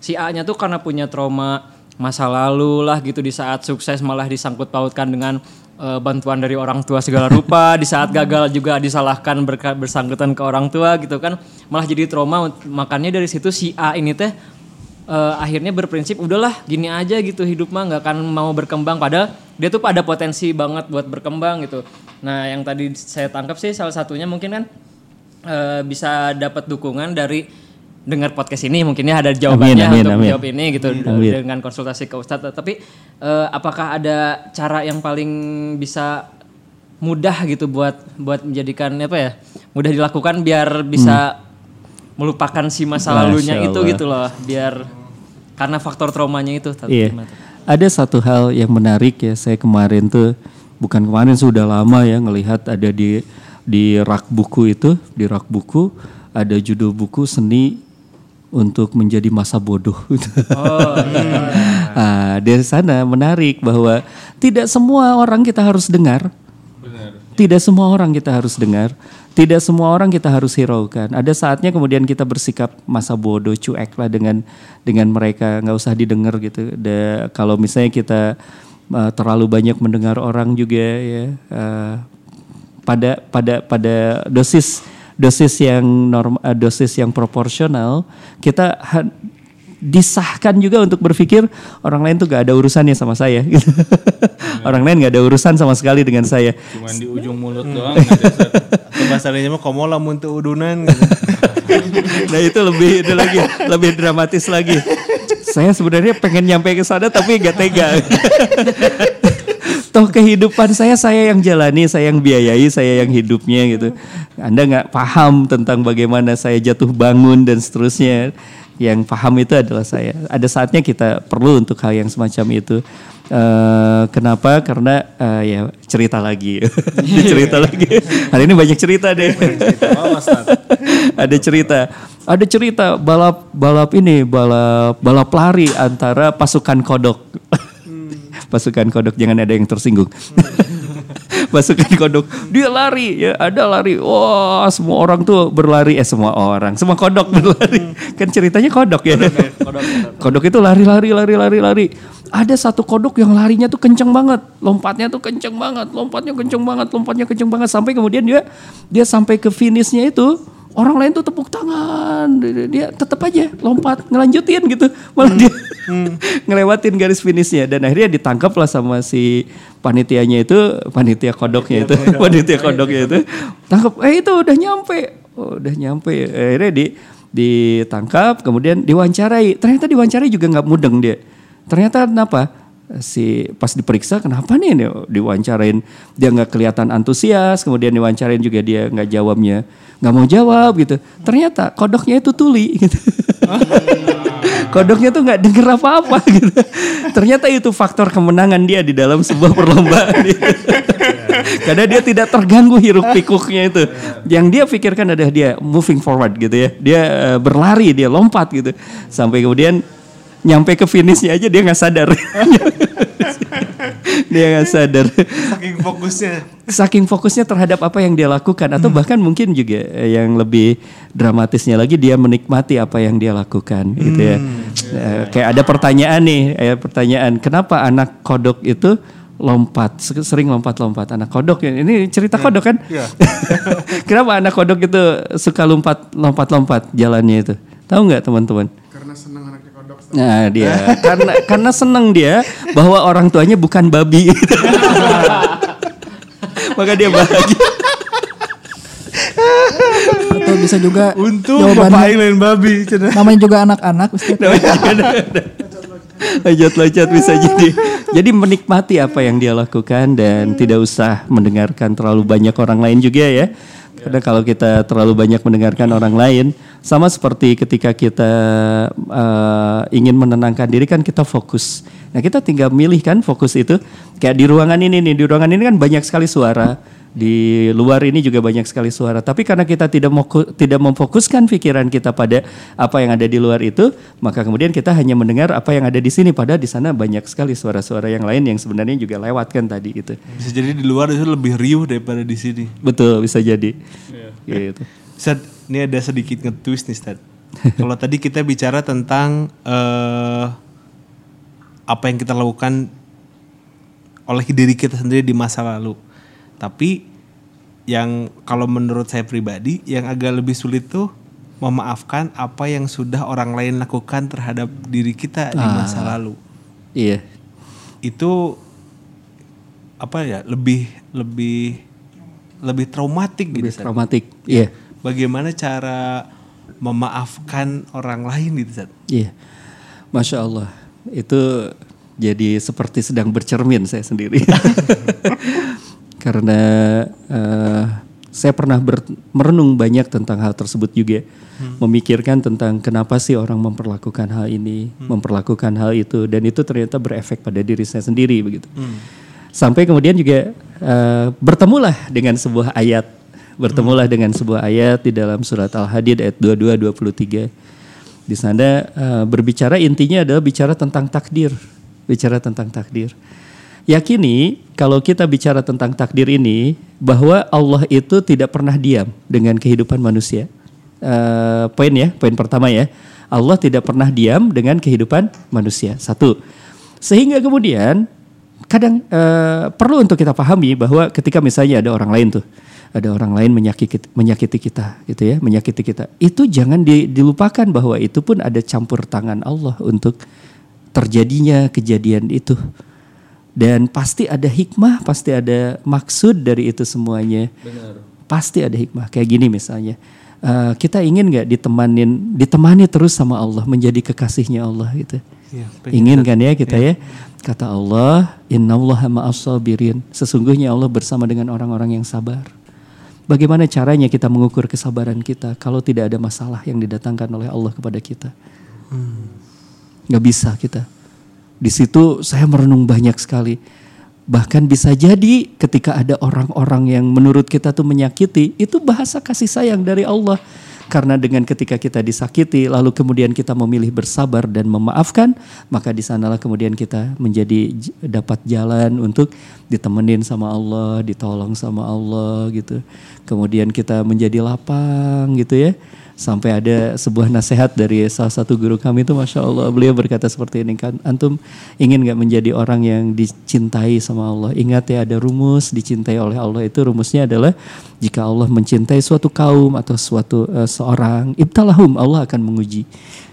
si A-nya tuh karena punya trauma masa lalu lah gitu di saat sukses malah disangkut pautkan dengan uh, bantuan dari orang tua segala rupa di saat gagal juga disalahkan bersangkutan ke orang tua gitu kan malah jadi trauma. Makanya dari situ si A ini teh uh, akhirnya berprinsip udahlah gini aja gitu hidup mah nggak akan mau berkembang. Padahal dia tuh pada potensi banget buat berkembang gitu. Nah yang tadi saya tangkap sih salah satunya mungkin kan uh, bisa dapat dukungan dari dengar podcast ini mungkin ya ada jawabannya amin, amin, untuk amin. jawab ini gitu amin. dengan konsultasi ke Ustadz. Tapi uh, apakah ada cara yang paling bisa mudah gitu buat buat menjadikan apa ya mudah dilakukan biar bisa hmm. melupakan si masa lalunya itu gitu loh biar karena faktor traumanya itu. Iya. Ada satu hal yang menarik ya saya kemarin tuh bukan kemarin sudah lama ya ngelihat ada di di rak buku itu di rak buku ada judul buku seni untuk menjadi masa bodoh. Oh, iya. *laughs* nah, dari sana menarik bahwa tidak semua orang kita harus dengar. Benar. Tidak semua orang kita harus dengar. Tidak semua orang kita harus hiraukan. Ada saatnya kemudian kita bersikap masa bodoh, cuek lah dengan dengan mereka, nggak usah didengar gitu. Da, kalau misalnya kita uh, terlalu banyak mendengar orang juga ya uh, pada pada pada dosis dosis yang norm, uh, dosis yang proporsional, kita disahkan juga untuk berpikir orang lain tuh gak ada urusannya sama saya. Gitu. *laughs* orang lain gak ada urusan sama sekali dengan saya. Cuman di ujung mulut hmm. doang. Bahasanya *laughs* mah komola muntu udunan. Gitu. *laughs* nah itu lebih itu lagi lebih dramatis lagi. Saya sebenarnya pengen nyampe ke sana tapi gak tega toh kehidupan saya saya yang jalani, saya yang biayai, saya yang hidupnya gitu. Anda nggak paham tentang bagaimana saya jatuh bangun dan seterusnya. Yang paham itu adalah saya. Ada saatnya kita perlu untuk hal yang semacam itu. Eh, kenapa? Karena eh, ya cerita lagi, *laughs* cerita lagi. Hari ini banyak cerita deh. ada cerita, ada cerita balap balap ini balap balap lari antara pasukan kodok. *laughs* pasukan kodok jangan ada yang tersinggung. *laughs* pasukan kodok dia lari ya ada lari. Wah semua orang tuh berlari. Eh semua orang semua kodok *laughs* berlari. Kan ceritanya kodok ya. Kodok itu lari lari lari lari lari. Ada satu kodok yang larinya tuh kenceng banget. Lompatnya tuh kenceng banget lompatnya kenceng banget lompatnya kenceng banget. Sampai kemudian dia dia sampai ke finishnya itu orang lain tuh tepuk tangan. Dia, dia tetap aja lompat ngelanjutin gitu. Malah dia *laughs* ngelewatin garis finishnya. Dan akhirnya ditangkap lah sama si panitianya itu panitia kodoknya itu panitia *laughs* kodoknya itu. tangkap eh itu udah nyampe. Oh, udah nyampe. Akhirnya di ditangkap kemudian diwawancarai. Ternyata diwawancarai juga nggak mudeng dia. Ternyata kenapa si pas diperiksa kenapa nih nih diwawancarain? Dia nggak kelihatan antusias kemudian diwawancarain juga dia nggak jawabnya. Nggak mau jawab gitu. Ternyata kodoknya itu tuli gitu. *laughs* Kodoknya tuh nggak denger apa-apa gitu. Ternyata itu faktor kemenangan dia di dalam sebuah perlombaan gitu. *laughs* karena dia tidak terganggu hiruk pikuknya itu. Yang dia pikirkan adalah dia moving forward gitu ya. Dia eh, berlari dia lompat gitu. Sampai kemudian nyampe ke finishnya aja dia nggak sadar. *laughs* Dia nggak sadar. Saking fokusnya. saking fokusnya terhadap apa yang dia lakukan atau bahkan mungkin juga eh, yang lebih dramatisnya lagi dia menikmati apa yang dia lakukan gitu ya. Eh, kayak ada pertanyaan nih eh, pertanyaan kenapa anak kodok itu lompat? Se- sering lompat-lompat anak kodok ya. Ini cerita kodok kan? Iya. *laughs* kenapa anak kodok itu suka lompat lompat-lompat jalannya itu? Tahu nggak teman-teman? Karena senang. Nah dia karena karena seneng dia bahwa orang tuanya bukan babi. *laughs* Maka dia bahagia. Atau bisa juga Untung jawabannya bapak lain babi. namanya juga anak-anak Ustaz. Loncat-loncat bisa jadi. Jadi menikmati apa yang dia lakukan dan tidak usah mendengarkan terlalu banyak orang lain juga ya. Karena kalau kita terlalu banyak mendengarkan orang lain, sama seperti ketika kita eh, ingin menenangkan diri kan kita fokus. Nah kita tinggal milih kan fokus itu. Kayak di ruangan ini nih, di ruangan ini kan banyak sekali suara. Di luar ini juga banyak sekali suara. Tapi karena kita tidak mau tidak memfokuskan pikiran kita pada apa yang ada di luar itu, maka kemudian kita hanya mendengar apa yang ada di sini. Padahal di sana banyak sekali suara-suara yang lain yang sebenarnya juga lewat kan tadi gitu. Bisa jadi di luar itu lebih riuh daripada di sini. Betul bisa jadi. Gitu. Ustaz, ini ada sedikit nge-twist nih Ustaz. Kalau tadi kita bicara tentang eh apa yang kita lakukan oleh diri kita sendiri di masa lalu. Tapi yang kalau menurut saya pribadi yang agak lebih sulit tuh memaafkan apa yang sudah orang lain lakukan terhadap diri kita di masa lalu. Iya. Itu apa ya? Lebih lebih lebih traumatik gitu. Lebih Ustaz. traumatik. Iya. Bagaimana cara memaafkan orang lain gitu Zat? Iya. Masya Allah. Itu jadi seperti sedang bercermin saya sendiri. *laughs* Karena eh, saya pernah ber- merenung banyak tentang hal tersebut juga. Memikirkan tentang kenapa sih orang memperlakukan hal ini, memperlakukan hal itu. Dan itu ternyata berefek pada diri saya sendiri begitu. Sampai kemudian juga eh, bertemulah dengan sebuah ayat. Bertemulah dengan sebuah ayat di dalam surat Al-Hadid ayat 22 23. Di sana eh, berbicara intinya adalah bicara tentang takdir, bicara tentang takdir. Yakini kalau kita bicara tentang takdir ini bahwa Allah itu tidak pernah diam dengan kehidupan manusia. Eh, poin ya, poin pertama ya. Allah tidak pernah diam dengan kehidupan manusia. Satu. Sehingga kemudian kadang eh, perlu untuk kita pahami bahwa ketika misalnya ada orang lain tuh ada orang lain menyakiti menyakiti kita gitu ya menyakiti kita itu jangan di- dilupakan bahwa itu pun ada campur tangan Allah untuk terjadinya kejadian itu dan pasti ada hikmah pasti ada maksud dari itu semuanya. Pasti ada hikmah. Kayak gini misalnya eh, kita ingin nggak ditemanin ditemani terus sama Allah menjadi kekasihnya Allah gitu? Iya, ingin kan ya kita ya? Kata Allah innallaha ma'as sabirin. Sesungguhnya Allah bersama dengan orang-orang yang sabar. Bagaimana caranya kita mengukur kesabaran kita kalau tidak ada masalah yang didatangkan oleh Allah kepada kita? Nggak bisa kita. Di situ saya merenung banyak sekali. Bahkan bisa jadi ketika ada orang-orang yang menurut kita tuh menyakiti, itu bahasa kasih sayang dari Allah. Karena dengan ketika kita disakiti, lalu kemudian kita memilih bersabar dan memaafkan, maka di sanalah kemudian kita menjadi dapat jalan untuk ditemenin sama Allah, ditolong sama Allah gitu. Kemudian kita menjadi lapang gitu ya. Sampai ada sebuah nasihat dari salah satu guru kami itu Masya Allah beliau berkata seperti ini kan Antum ingin gak menjadi orang yang dicintai sama Allah Ingat ya ada rumus dicintai oleh Allah itu rumusnya adalah Jika Allah mencintai suatu kaum atau suatu eh, seorang Ibtalahum Allah akan menguji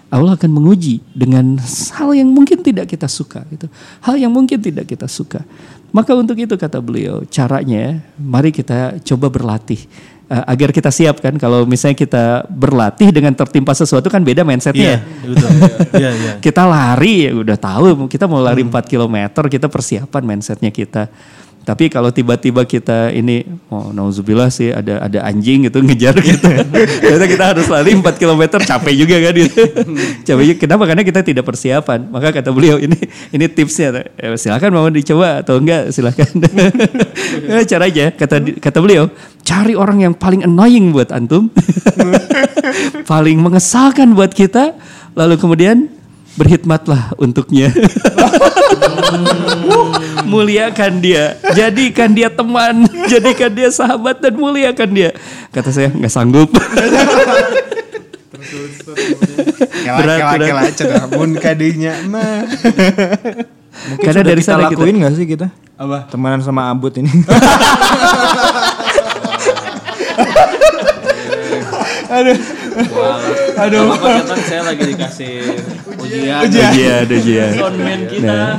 Allah akan menguji dengan hal yang mungkin tidak kita suka gitu. Hal yang mungkin tidak kita suka. Maka untuk itu kata beliau, caranya mari kita coba berlatih Eh, agar kita siap kan kalau misalnya kita berlatih dengan tertimpa sesuatu kan beda mindsetnya. Iya, betul. Iya, iya. *laughs* kita lari ya udah tahu kita mau lari 4 km kita persiapan mindsetnya kita. Tapi kalau tiba-tiba kita ini, oh nauzubillah sih ada ada anjing gitu *laughs* ngejar kita. Ternyata kita harus lari 4 km capek juga kan gitu. *laughs* capek juga. Kenapa? Karena kita tidak persiapan. Maka kata beliau ini ini tipsnya. Eh, silakan mau dicoba atau enggak silakan. *laughs* Eh, Caranya kata kata beliau cari orang yang paling annoying buat antum, paling mengesalkan buat kita, lalu kemudian berkhidmatlah untuknya. *laughs* muliakan dia, jadikan dia teman, jadikan dia sahabat dan muliakan dia. Kata saya nggak sanggup. Berat, berat. kela kadinya mah. Karena dari kita sana kita lakuin gak sih kita? Apa? Temenan sama Abut ini. *laughs* Aduh. Apa kan saya lagi dikasih ujian. ujian, ujian. Soundman kita. Nah,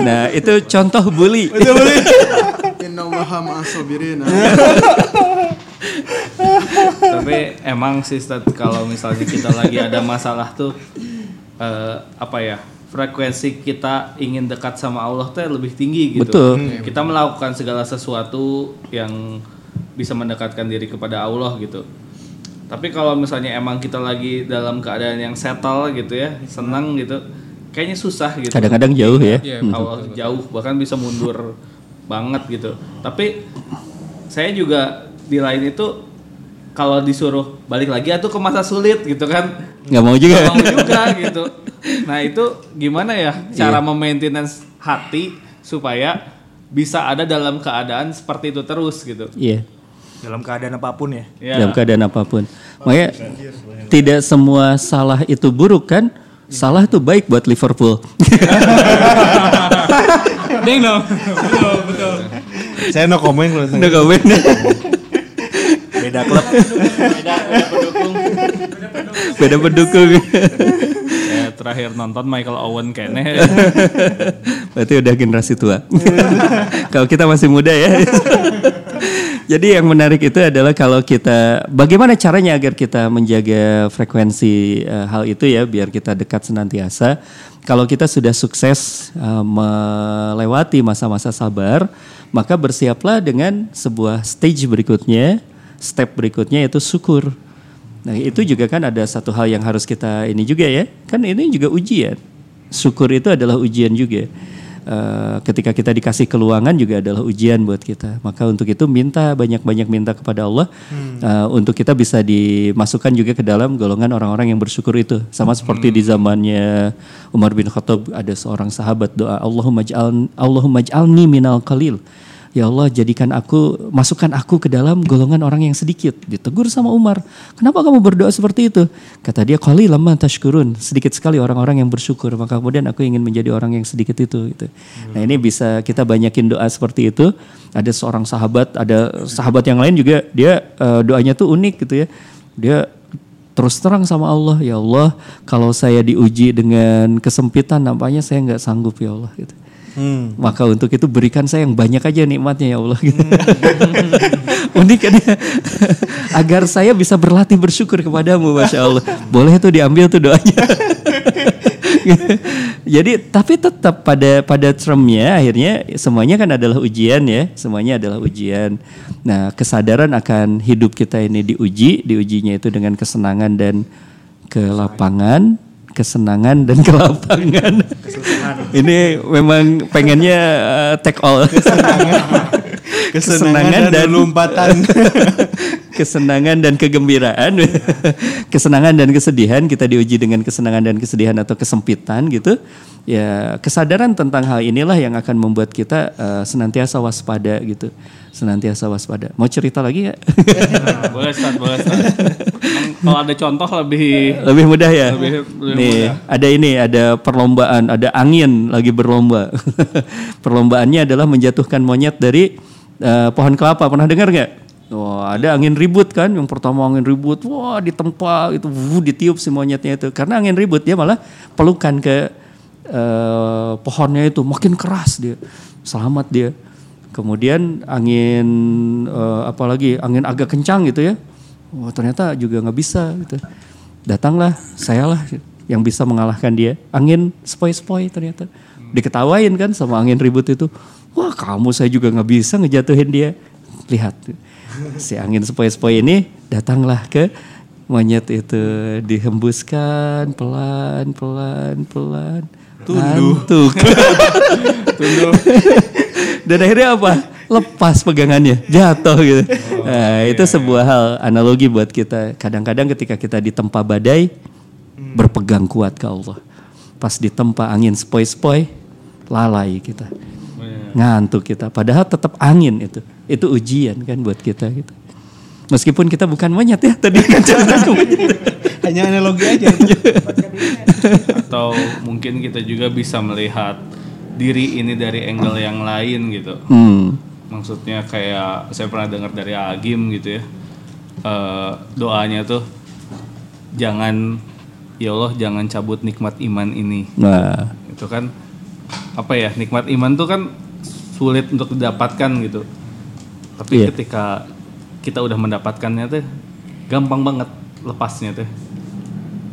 nah itu contoh bully. *laughs* Innallaha ma'as-sabirin. Tapi emang sih kalau misalnya kita lagi ada masalah tuh eh, apa ya? Frekuensi kita ingin dekat sama Allah tuh lebih tinggi gitu. Betul. Kita melakukan segala sesuatu yang bisa mendekatkan diri kepada Allah gitu. Tapi kalau misalnya emang kita lagi dalam keadaan yang settle gitu ya, senang gitu, kayaknya susah gitu. Kadang-kadang jauh ya. Allah jauh bahkan bisa mundur banget gitu. Tapi saya juga di lain itu kalau disuruh balik lagi atau ke masa sulit gitu kan Nggak mau juga. nggak mau *laughs* juga gitu. Nah itu gimana ya cara memaintenance hati supaya bisa ada dalam keadaan seperti itu terus gitu. Iya. Dalam keadaan apa pun ya. Ya. dalam keadaan apa pun. Makanya tidak semua salah itu buruk kan? Salah itu baik buat Liverpool. *laughs* Ding dong. betul, betul. Saya no comment kalau Udah komen. Beda klub. Beda, beda pendukung. Beda pendukung. Terakhir nonton Michael Owen kayaknya Berarti udah generasi tua. kalau kita masih muda ya. Jadi yang menarik itu adalah kalau kita bagaimana caranya agar kita menjaga frekuensi eh, hal itu ya biar kita dekat senantiasa. Kalau kita sudah sukses eh, melewati masa-masa sabar, maka bersiaplah dengan sebuah stage berikutnya, step berikutnya yaitu syukur. Nah, itu juga kan ada satu hal yang harus kita ini juga ya. Kan ini juga ujian. Syukur itu adalah ujian juga. Eh, ketika kita dikasih keluangan juga adalah ujian buat kita. Maka untuk itu minta banyak-banyak minta kepada Allah eh, untuk kita bisa dimasukkan juga ke dalam golongan orang-orang yang bersyukur itu. Sama seperti di zamannya Umar bin Khattab ada seorang sahabat doa Allahumma ja'alni minal qalil. Ya Allah jadikan aku masukkan aku ke dalam golongan orang yang sedikit. Ditegur sama Umar. Kenapa kamu berdoa seperti itu? Kata dia kali lama tashkurun. Sedikit sekali orang-orang yang bersyukur. Maka kemudian aku ingin menjadi orang yang sedikit itu. Gitu. Nah ini bisa kita banyakin doa seperti itu. Ada seorang sahabat, ada sahabat yang lain juga dia eh, doanya tuh unik gitu ya. Dia terus terang sama Allah ya Allah kalau saya diuji dengan kesempitan nampaknya saya nggak sanggup ya Allah gitu. Maka untuk itu berikan saya yang banyak aja nikmatnya ya Allah. Gitu. *laughs* Unik kan ya? *laughs* Agar saya bisa berlatih bersyukur kepadamu Masya Allah. Boleh tuh diambil tuh doanya. *laughs* Jadi tapi tetap pada pada termnya akhirnya semuanya kan adalah ujian ya. Semuanya adalah ujian. Nah kesadaran akan hidup kita ini diuji. Diujinya itu dengan kesenangan dan kelapangan kesenangan dan *laughs* kelapangan. Ini memang pengennya uh, take all. Kesenangan dan lompatan. *laughs* kesenangan dan kegembiraan, *laughs* kesenangan dan kesedihan kita diuji dengan kesenangan dan kesedihan atau kesempitan gitu. Ya kesadaran tentang hal inilah yang akan membuat kita uh, senantiasa waspada gitu, senantiasa waspada. Mau cerita lagi ya? *laughs* boleh Ustaz, boleh. Emang Kalau ada contoh lebih Lebih mudah ya. Lebih- lebih Nih mudah. ada ini, ada perlombaan, ada angin lagi berlomba. Perlombaannya adalah menjatuhkan monyet dari eh, pohon kelapa. Pernah dengar nggak? Wah, ada angin ribut kan, yang pertama angin ribut, wah ditempa itu, wuh, ditiup si monyetnya itu. Karena angin ribut dia malah pelukan ke eh, pohonnya itu, makin keras dia, selamat dia. Kemudian angin eh, apalagi angin agak kencang gitu ya, wah ternyata juga nggak bisa gitu. Datanglah sayalah yang bisa mengalahkan dia. Angin sepoi-sepoi ternyata. Diketawain kan sama angin ribut itu. Wah kamu saya juga nggak bisa ngejatuhin dia. Lihat si angin sepoi-sepoi ini datanglah ke monyet itu dihembuskan pelan pelan pelan Ngantuk. *laughs* Dan akhirnya apa? Lepas pegangannya, jatuh gitu. Nah, itu sebuah hal analogi buat kita. Kadang-kadang ketika kita ditempa badai, berpegang kuat ke Allah. Pas ditempa angin sepoi-sepoi, lalai kita. Ngantuk kita. Padahal tetap angin itu. Itu ujian kan buat kita gitu. Meskipun kita bukan monyet ya tadi kan *laughs* cerita monyet. Hanya analogi aja. atau mungkin kita juga bisa melihat diri ini dari angle yang lain gitu. Hmm. Maksudnya kayak saya pernah dengar dari Agim gitu ya. Eh, doanya tuh jangan ya Allah jangan cabut nikmat iman ini. Nah, Itu kan apa ya? Nikmat iman tuh kan sulit untuk didapatkan gitu. Tapi Iya. ketika kita udah mendapatkannya tuh gampang banget lepasnya tuh.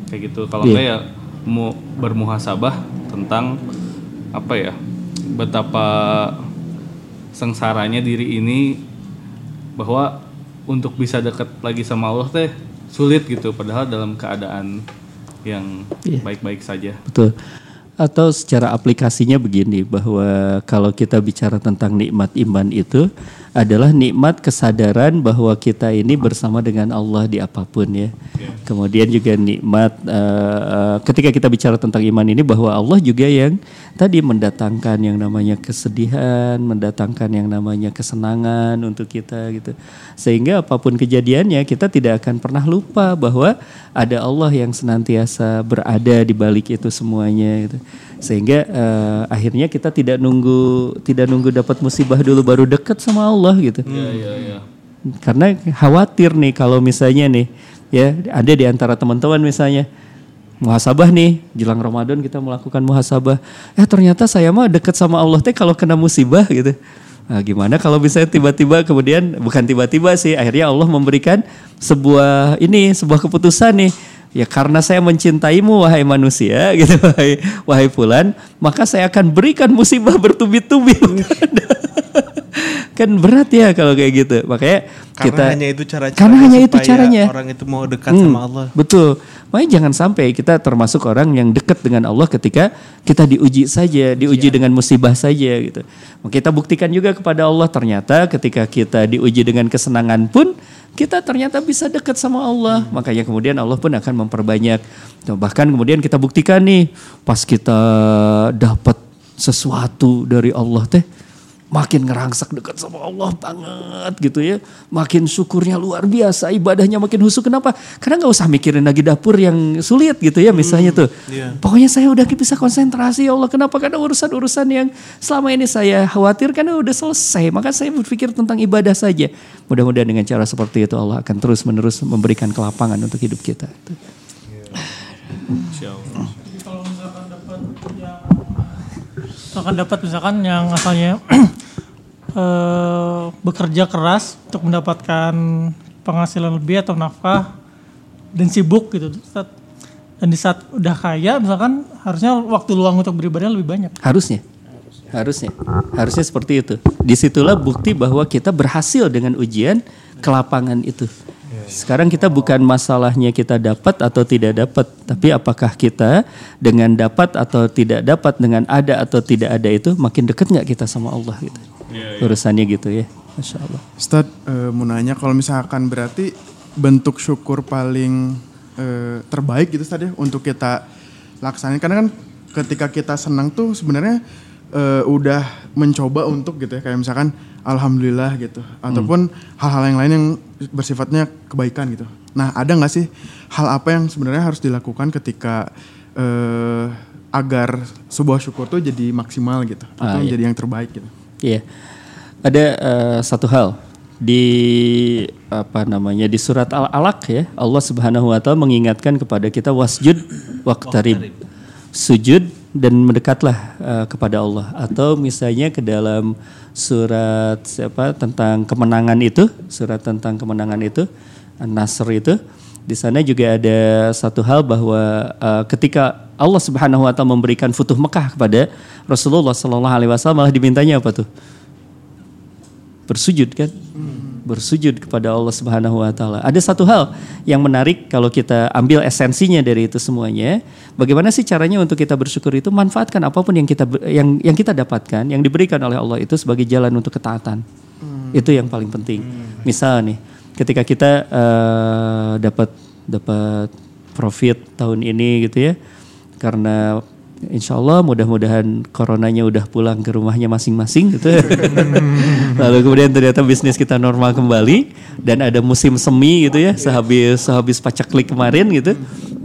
Kayak gitu. Kalau Iya. enggak ya mu bermuhasabah tentang apa ya? Betapa sengsaranya diri ini bahwa untuk bisa dekat lagi sama Allah teh sulit gitu padahal dalam keadaan yang Iya. baik-baik saja. Betul. Atau secara aplikasinya begini bahwa kalau kita bicara tentang nikmat iman itu adalah nikmat kesadaran bahwa kita ini bersama dengan Allah di apa pun ya. Kemudian juga nikmat eh, eh, ketika kita bicara tentang iman ini bahwa Allah juga yang tadi mendatangkan yang namanya kesedihan, mendatangkan yang namanya kesenangan untuk kita gitu. Sehingga apa pun kejadiannya kita tidak akan pernah lupa bahwa ada Allah yang senantiasa berada di balik itu semuanya gitu. Sehingga eh, akhirnya kita tidak nunggu tidak nunggu dapat musibah dulu baru dekat sama Allah gitu. Iya iya iya. Karena khawatir nih kalau misalnya nih ya ada di antara teman-teman misalnya muhasabah nih jelang Ramadan kita melakukan muhasabah. Eh ternyata saya mah deket sama Allah teh kalau kena musibah gitu. Nah, gimana kalau bisa tiba-tiba kemudian bukan tiba-tiba sih akhirnya Allah memberikan sebuah ini sebuah keputusan nih ya karena saya mencintaimu wahai manusia *laughs* gitu wahai wahai fulan maka saya akan berikan musibah bertubi-tubi *laughs* kan berat ya kalau kayak gitu. Makanya Karena kita hanya itu cara karena hanya itu caranya Orang itu mau dekat Hmm, sama Allah. Betul. Makanya jangan sampai kita termasuk orang yang dekat dengan Allah ketika kita diuji saja, diuji dengan musibah saja gitu. Kita buktikan juga kepada Allah ternyata ketika kita diuji dengan kesenangan pun kita ternyata bisa dekat sama Allah. Makanya kemudian Allah pun akan memperbanyak. Bahkan kemudian kita buktikan nih pas kita dapat sesuatu dari Allah teh makin ngerangsak dekat sama Allah banget gitu ya. Makin syukurnya luar biasa, ibadahnya makin husuk. Kenapa? Karena nggak usah mikirin lagi dapur yang sulit gitu ya misalnya tuh. iya. Pokoknya saya udah bisa konsentrasi ya Allah. Kenapa? Karena urusan-urusan yang selama ini saya khawatir karena udah selesai. Maka saya berpikir tentang ibadah saja. Mudah-mudahan dengan cara seperti itu Allah akan terus-menerus memberikan kelapangan untuk hidup kita. Jadi kalau misalkan dapat yang misalkan dapat misalkan yang asalnya *clears throat* eh, bekerja keras untuk mendapatkan penghasilan lebih atau nafkah dan sibuk gitu dan di saat udah kaya misalkan harusnya waktu luang untuk beribadah lebih banyak Harusnya. Harusnya. Harusnya seperti itu. Di situlah bukti bahwa kita berhasil dengan ujian kelapangan itu. Sekarang kita bukan masalahnya kita dapat atau tidak dapat, tapi apakah kita dengan dapat atau tidak dapat, dengan ada atau tidak ada itu makin dekat nggak kita sama Allah gitu. Urusannya gitu ya, masya Allah. Ustadz eh, mau nanya kalau misalkan berarti bentuk syukur paling eh, terbaik gitu Ustadz ya untuk kita laksanain karena kan ketika kita senang tuh sebenarnya eh, udah mencoba untuk gitu ya kayak misalkan alhamdulillah gitu ataupun hal-hal yang lain yang bersifatnya kebaikan gitu. Nah ada nggak sih hal apa yang sebenarnya harus dilakukan ketika eh, agar sebuah syukur tuh jadi maksimal gitu atau Ah, iya. jadi yang terbaik gitu. Iya. Ada eh, satu hal di apa namanya di surat Al-Alaq ya Allah Subhanahu wa taala mengingatkan kepada kita wasjud waqtarib. Sujud dan mendekatlah eh, kepada Allah atau misalnya ke dalam surat siapa tentang kemenangan itu, surat tentang kemenangan itu An-Nasr itu di sana juga ada satu hal bahwa eh, ketika Allah Subhanahu wa taala memberikan futuh Mekah kepada Rasulullah sallallahu alaihi wasallam malah dimintanya apa tuh? Bersujud kan? Bersujud kepada Allah Subhanahu wa taala. Ada satu hal yang menarik kalau kita ambil esensinya dari itu semuanya, bagaimana sih caranya untuk kita bersyukur itu manfaatkan apa pun yang kita yang yang kita dapatkan, yang diberikan oleh Allah itu sebagai jalan untuk ketaatan. Itu yang paling penting. Misal nih, ketika kita eh, dapat dapat profit tahun ini gitu ya, karena insya Allah mudah-mudahan coronanya udah pulang ke rumahnya masing-masing gitu. *laughs* Lalu kemudian ternyata bisnis kita normal kembali dan ada musim semi gitu ya, sehabis sehabis pacaklik kemarin gitu.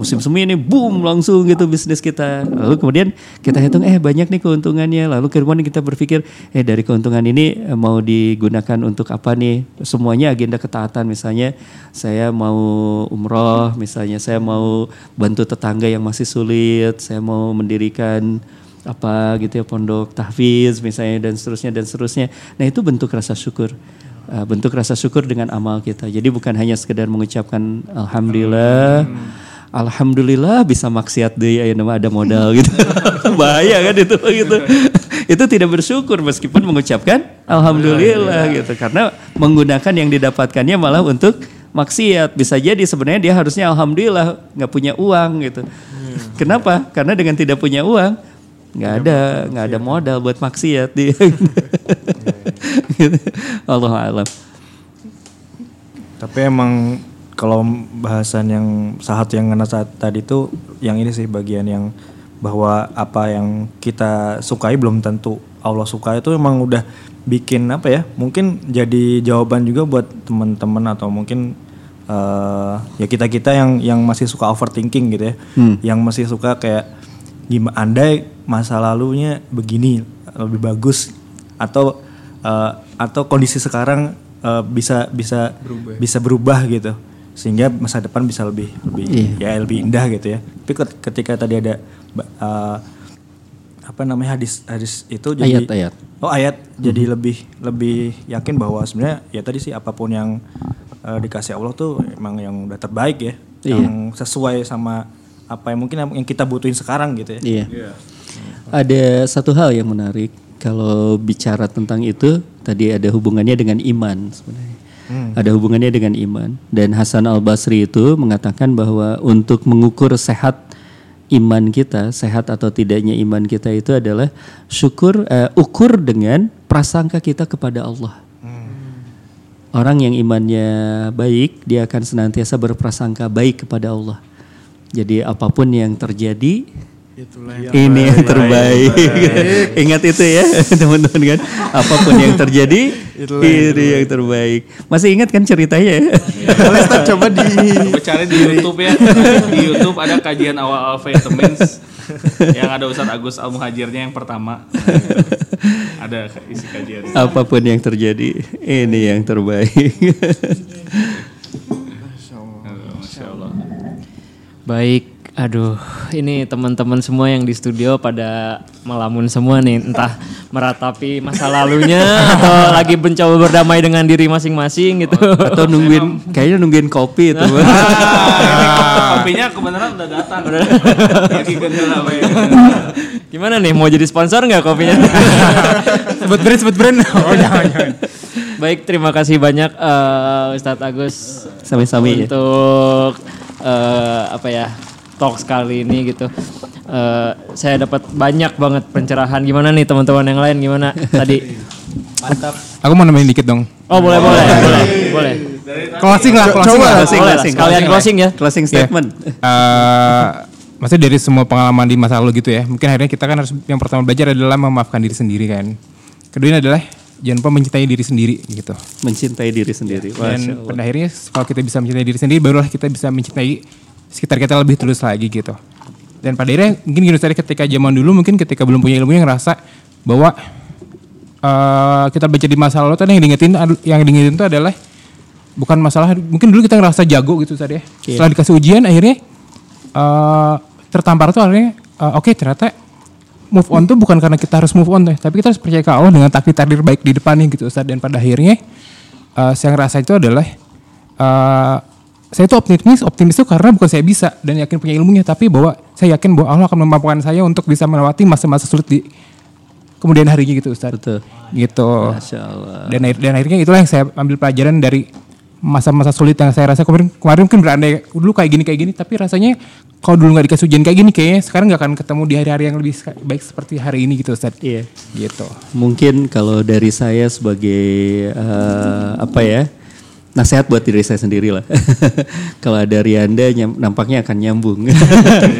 Musim semi ini boom langsung gitu bisnis kita. Lalu kemudian kita hitung eh banyak nih keuntungannya. Lalu kemudian kita berpikir eh dari keuntungan ini eh, mau digunakan untuk apa nih? Semuanya agenda ketaatan misalnya saya mau umroh, misalnya saya mau bantu tetangga yang masih sulit, saya mau mendirikan apa gitu ya pondok tahfiz misalnya dan seterusnya dan seterusnya. Nah itu bentuk rasa syukur. Uh, bentuk rasa syukur dengan amal kita. Jadi bukan hanya sekedar mengucapkan alhamdulillah. Alhamdulillah bisa maksiat deh ya nama ada modal gitu. *laughs* Bahaya kan itu gitu. itu tidak bersyukur meskipun mengucapkan alhamdulillah gitu karena menggunakan yang didapatkannya malah untuk maksiat. Bisa jadi sebenarnya dia harusnya alhamdulillah nggak punya uang gitu. Kenapa? Karena dengan tidak punya uang nggak ada nggak ada modal buat maksiat dia. *laughs* Allah alam. Tapi emang kalau bahasan yang saat yang kena saat tadi itu yang ini sih bagian yang bahwa apa yang kita sukai belum tentu Allah suka itu emang udah bikin apa ya mungkin jadi jawaban juga buat teman-teman atau mungkin eh, ya kita kita yang yang masih suka overthinking gitu ya. Yang masih suka kayak gimana andai masa lalunya begini lebih bagus atau eh, atau kondisi sekarang eh, bisa bisa bisa berubah gitu sehingga masa depan bisa lebih lebih ya lebih indah gitu ya. Tapi ket- ketika tadi ada eh, apa namanya hadis hadis itu jadi Ayat-ayat. oh ayat. Jadi lebih lebih yakin bahwa sebenarnya ya tadi sih apa pun yang eh, dikasih Allah tuh emang yang udah terbaik ya. Yang sesuai sama apa yang mungkin yang kita butuhin sekarang gitu ya. Iya. Ada satu hal yang menarik kalau bicara tentang itu tadi ada hubungannya dengan iman sebenarnya. Ada hubungannya dengan iman dan Hasan Al Basri itu mengatakan bahwa untuk mengukur sehat iman kita, sehat atau tidaknya iman kita itu adalah syukur eh, ukur dengan prasangka kita kepada Allah. Orang yang imannya baik, dia akan senantiasa berprasangka baik kepada Allah. Jadi apa pun yang terjadi, Itulah ini yang terbaik. *laughs* Ingat itu ya, *laughs* teman-teman kan. Apa pun yang terjadi, ini yang terbaik. Masih ingat kan ceritanya ya? *laughs* Boleh Ustaz coba di Coba cari di YouTube ya. Di YouTube ada kajian awal vitamins yang ada Ustadz Agus Al Muhajirnya yang pertama. ada isi kajian. Apa pun yang terjadi, ini yang terbaik. Masya Allah. Baik, aduh, ini teman-teman semua yang di studio pada melamun semua nih, entah meratapi masa lalunya atau lagi mencoba berdamai dengan diri masing-masing gitu. Atau nungguin, kayaknya nungguin kopi itu. Ah, *laughs* kopinya kebenaran udah datang. Ya. Gimana nih, mau jadi sponsor nggak kopinya? *laughs* sebut brand sebut brand *laughs* oh jangan jangan Baik, terima kasih banyak eh, Ustadz Agus Sami-sami ya. untuk eh, apa ya talk kali ini gitu. Eh, saya dapat banyak banget pencerahan. Gimana nih teman-teman yang lain? Gimana *laughs* tadi? Aku mau nambahin dikit dong. Oh boleh boleh boleh boleh. Closing lah, closing lah. Closing, Boleh lah, closing, sekalian closing ya. Closing statement. Eh, maksudnya dari semua pengalaman di masa lalu gitu ya. Mungkin akhirnya kita kan harus yang pertama belajar adalah memaafkan diri sendiri kan. Kedua adalah jangan lupa mencintai diri sendiri gitu. Mencintai diri sendiri. Dan pada akhirnya kalau kita bisa mencintai diri sendiri, barulah kita bisa mencintai sekitar kita lebih tulus lagi gitu. Dan pada akhirnya mungkin gini tadi ketika zaman dulu mungkin ketika belum punya ilmunya ngerasa bahwa eh, kita baca di masa lalu tadi yang diingetin yang diingetin itu adalah bukan masalah mungkin dulu kita ngerasa jago gitu tadi ya. Setelah dikasih ujian akhirnya eh, tertampar tuh akhirnya eh, oke ternyata move on tuh bukan karena kita harus move on deh, tapi kita harus percaya ke Allah dengan takdir takdir baik di depannya gitu Ustaz. Dan pada akhirnya eh, saya ngerasa itu adalah saya itu optimis, optimis itu karena bukan saya bisa dan yakin punya ilmunya, tapi bahwa saya yakin bahwa Allah akan memampukan saya untuk bisa melewati masa-masa sulit di kemudian harinya gitu Ustaz. Betul. Gitu. Masya Allah. Dan, dan akhirnya itulah yang saya ambil pelajaran dari masa-masa sulit yang saya rasa kemarin kemarin mungkin berandai dulu kayak gini kayak gini tapi rasanya kalau dulu nggak dikasih ujian kayak gini kayaknya sekarang nggak akan ketemu di hari-hari yang lebih baik seperti hari ini gitu Ustaz. Iya. Gitu. Mungkin kalau dari saya sebagai eh, apa ya nasihat buat diri saya sendiri lah. *laughs* kalau ada Rianda nyam- nampaknya akan nyambung.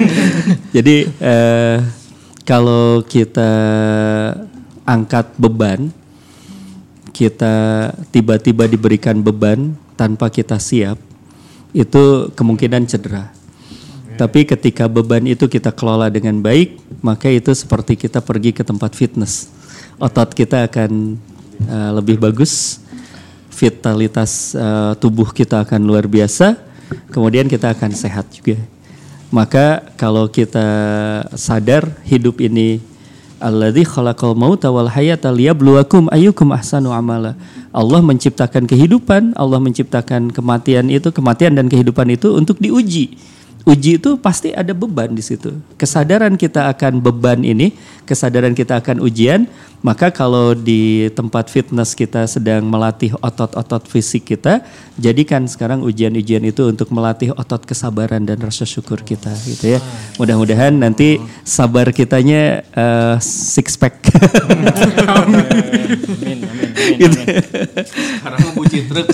*laughs* Jadi eh, kalau kita angkat beban, kita tiba-tiba diberikan beban tanpa kita siap, itu kemungkinan cedera. Tapi ketika beban itu kita kelola dengan baik, maka itu seperti kita pergi ke tempat fitness. Otot kita akan uh, lebih bagus, vitalitas uh, tubuh kita akan luar biasa, kemudian kita akan sehat juga. Maka kalau kita sadar hidup ini Alladzi khalaqal mauta wal hayata liyabluwakum ayyukum ahsanu amala. Allah menciptakan kehidupan, Allah menciptakan kematian itu, kematian dan kehidupan itu untuk diuji. Uji itu pasti ada beban di situ. Kesadaran kita akan beban ini, kesadaran kita akan ujian, maka kalau di tempat fitness kita sedang melatih otot-otot fisik kita, jadikan sekarang ujian-ujian itu untuk melatih otot kesabaran dan rasa syukur kita gitu ya. Mudah-mudahan nanti sabar kitanya eh, six pack. Amin, amin, amin, Gitu. amin. Karena mau truk.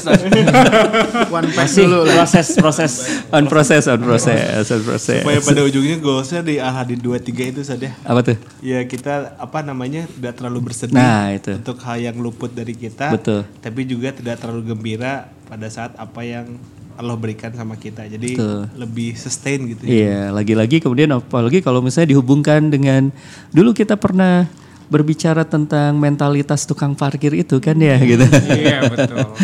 One pack dulu proses proses. on proses, on proses, on proses. Supaya pada ujungnya goalsnya di Al Hadid 23 itu saja. Apa tuh? Ya kita apa namanya tidak terlalu bersedih Nah, itu. untuk hal yang luput dari kita, Betul. tapi juga tidak terlalu gembira pada saat apa yang Allah berikan sama kita. Jadi Betul. lebih sustain gitu. ya. Iya, lagi-lagi kemudian apalagi kalau misalnya dihubungkan dengan dulu kita pernah berbicara tentang mentalitas tukang parkir itu kan ya gitu. Iya betul. *laughs*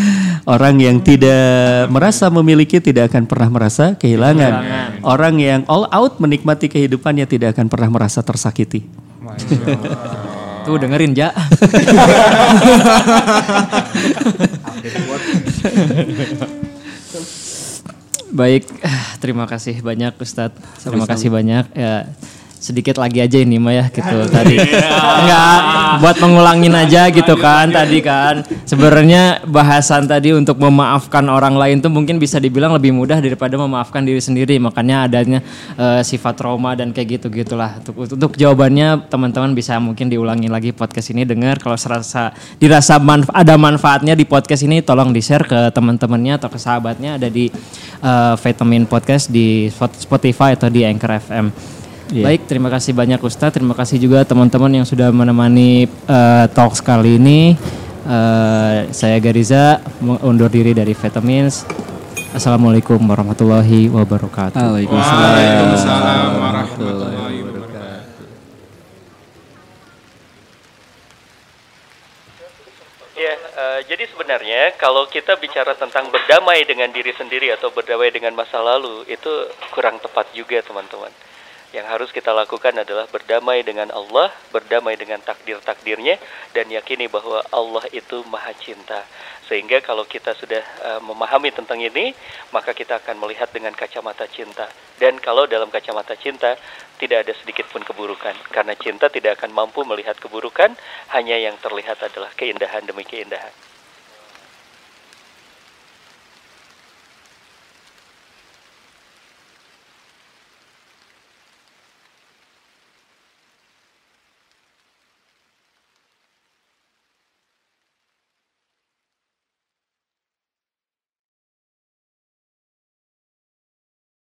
Orang yang tidak merasa memiliki tidak akan pernah merasa kehilangan. Orang yang all out menikmati kehidupannya tidak akan pernah merasa tersakiti. Tuh dengerin Ja. Baik, terima kasih banyak Ustadz. Terima kasih banyak. Ya, sedikit lagi aja ini mah ya gitu *laughs* tadi. Enggak, buat mengulangin aja gitu kan tadi kan. Sebenarnya bahasan tadi untuk memaafkan orang lain tuh mungkin bisa dibilang lebih mudah daripada memaafkan diri sendiri. Makanya adanya eh, sifat trauma dan kayak gitu gitulah. Untuk, untuk jawabannya teman-teman bisa mungkin diulangi lagi podcast ini dengar kalau serasa dirasa manf- ada manfaatnya di podcast ini tolong di-share ke teman-temannya atau ke sahabatnya ada di eh, Vitamin Podcast di Spot- Spotify atau di Anchor FM. Baik, terima kasih banyak Ustadz. Terima kasih juga teman-teman yang sudah menemani eh, talks kali ini. Eh, saya Gariza undur diri dari Vitamins. Assalamualaikum warahmatullahi wabarakatuh. Waalaikumsalam. warahmatullahi wabarakatuh. Ya, eh, jadi sebenarnya kalau kita bicara tentang berdamai dengan diri sendiri atau berdamai dengan masa lalu itu kurang tepat juga teman-teman. Yang harus kita lakukan adalah berdamai dengan Allah, berdamai dengan takdir-takdirnya, dan yakini bahwa Allah itu maha cinta. Sehingga kalau kita sudah eh, memahami tentang ini, maka kita akan melihat dengan kacamata cinta. Dan kalau dalam kacamata cinta, tidak ada sedikit pun keburukan. Karena cinta tidak akan mampu melihat keburukan, hanya yang terlihat adalah keindahan demi keindahan.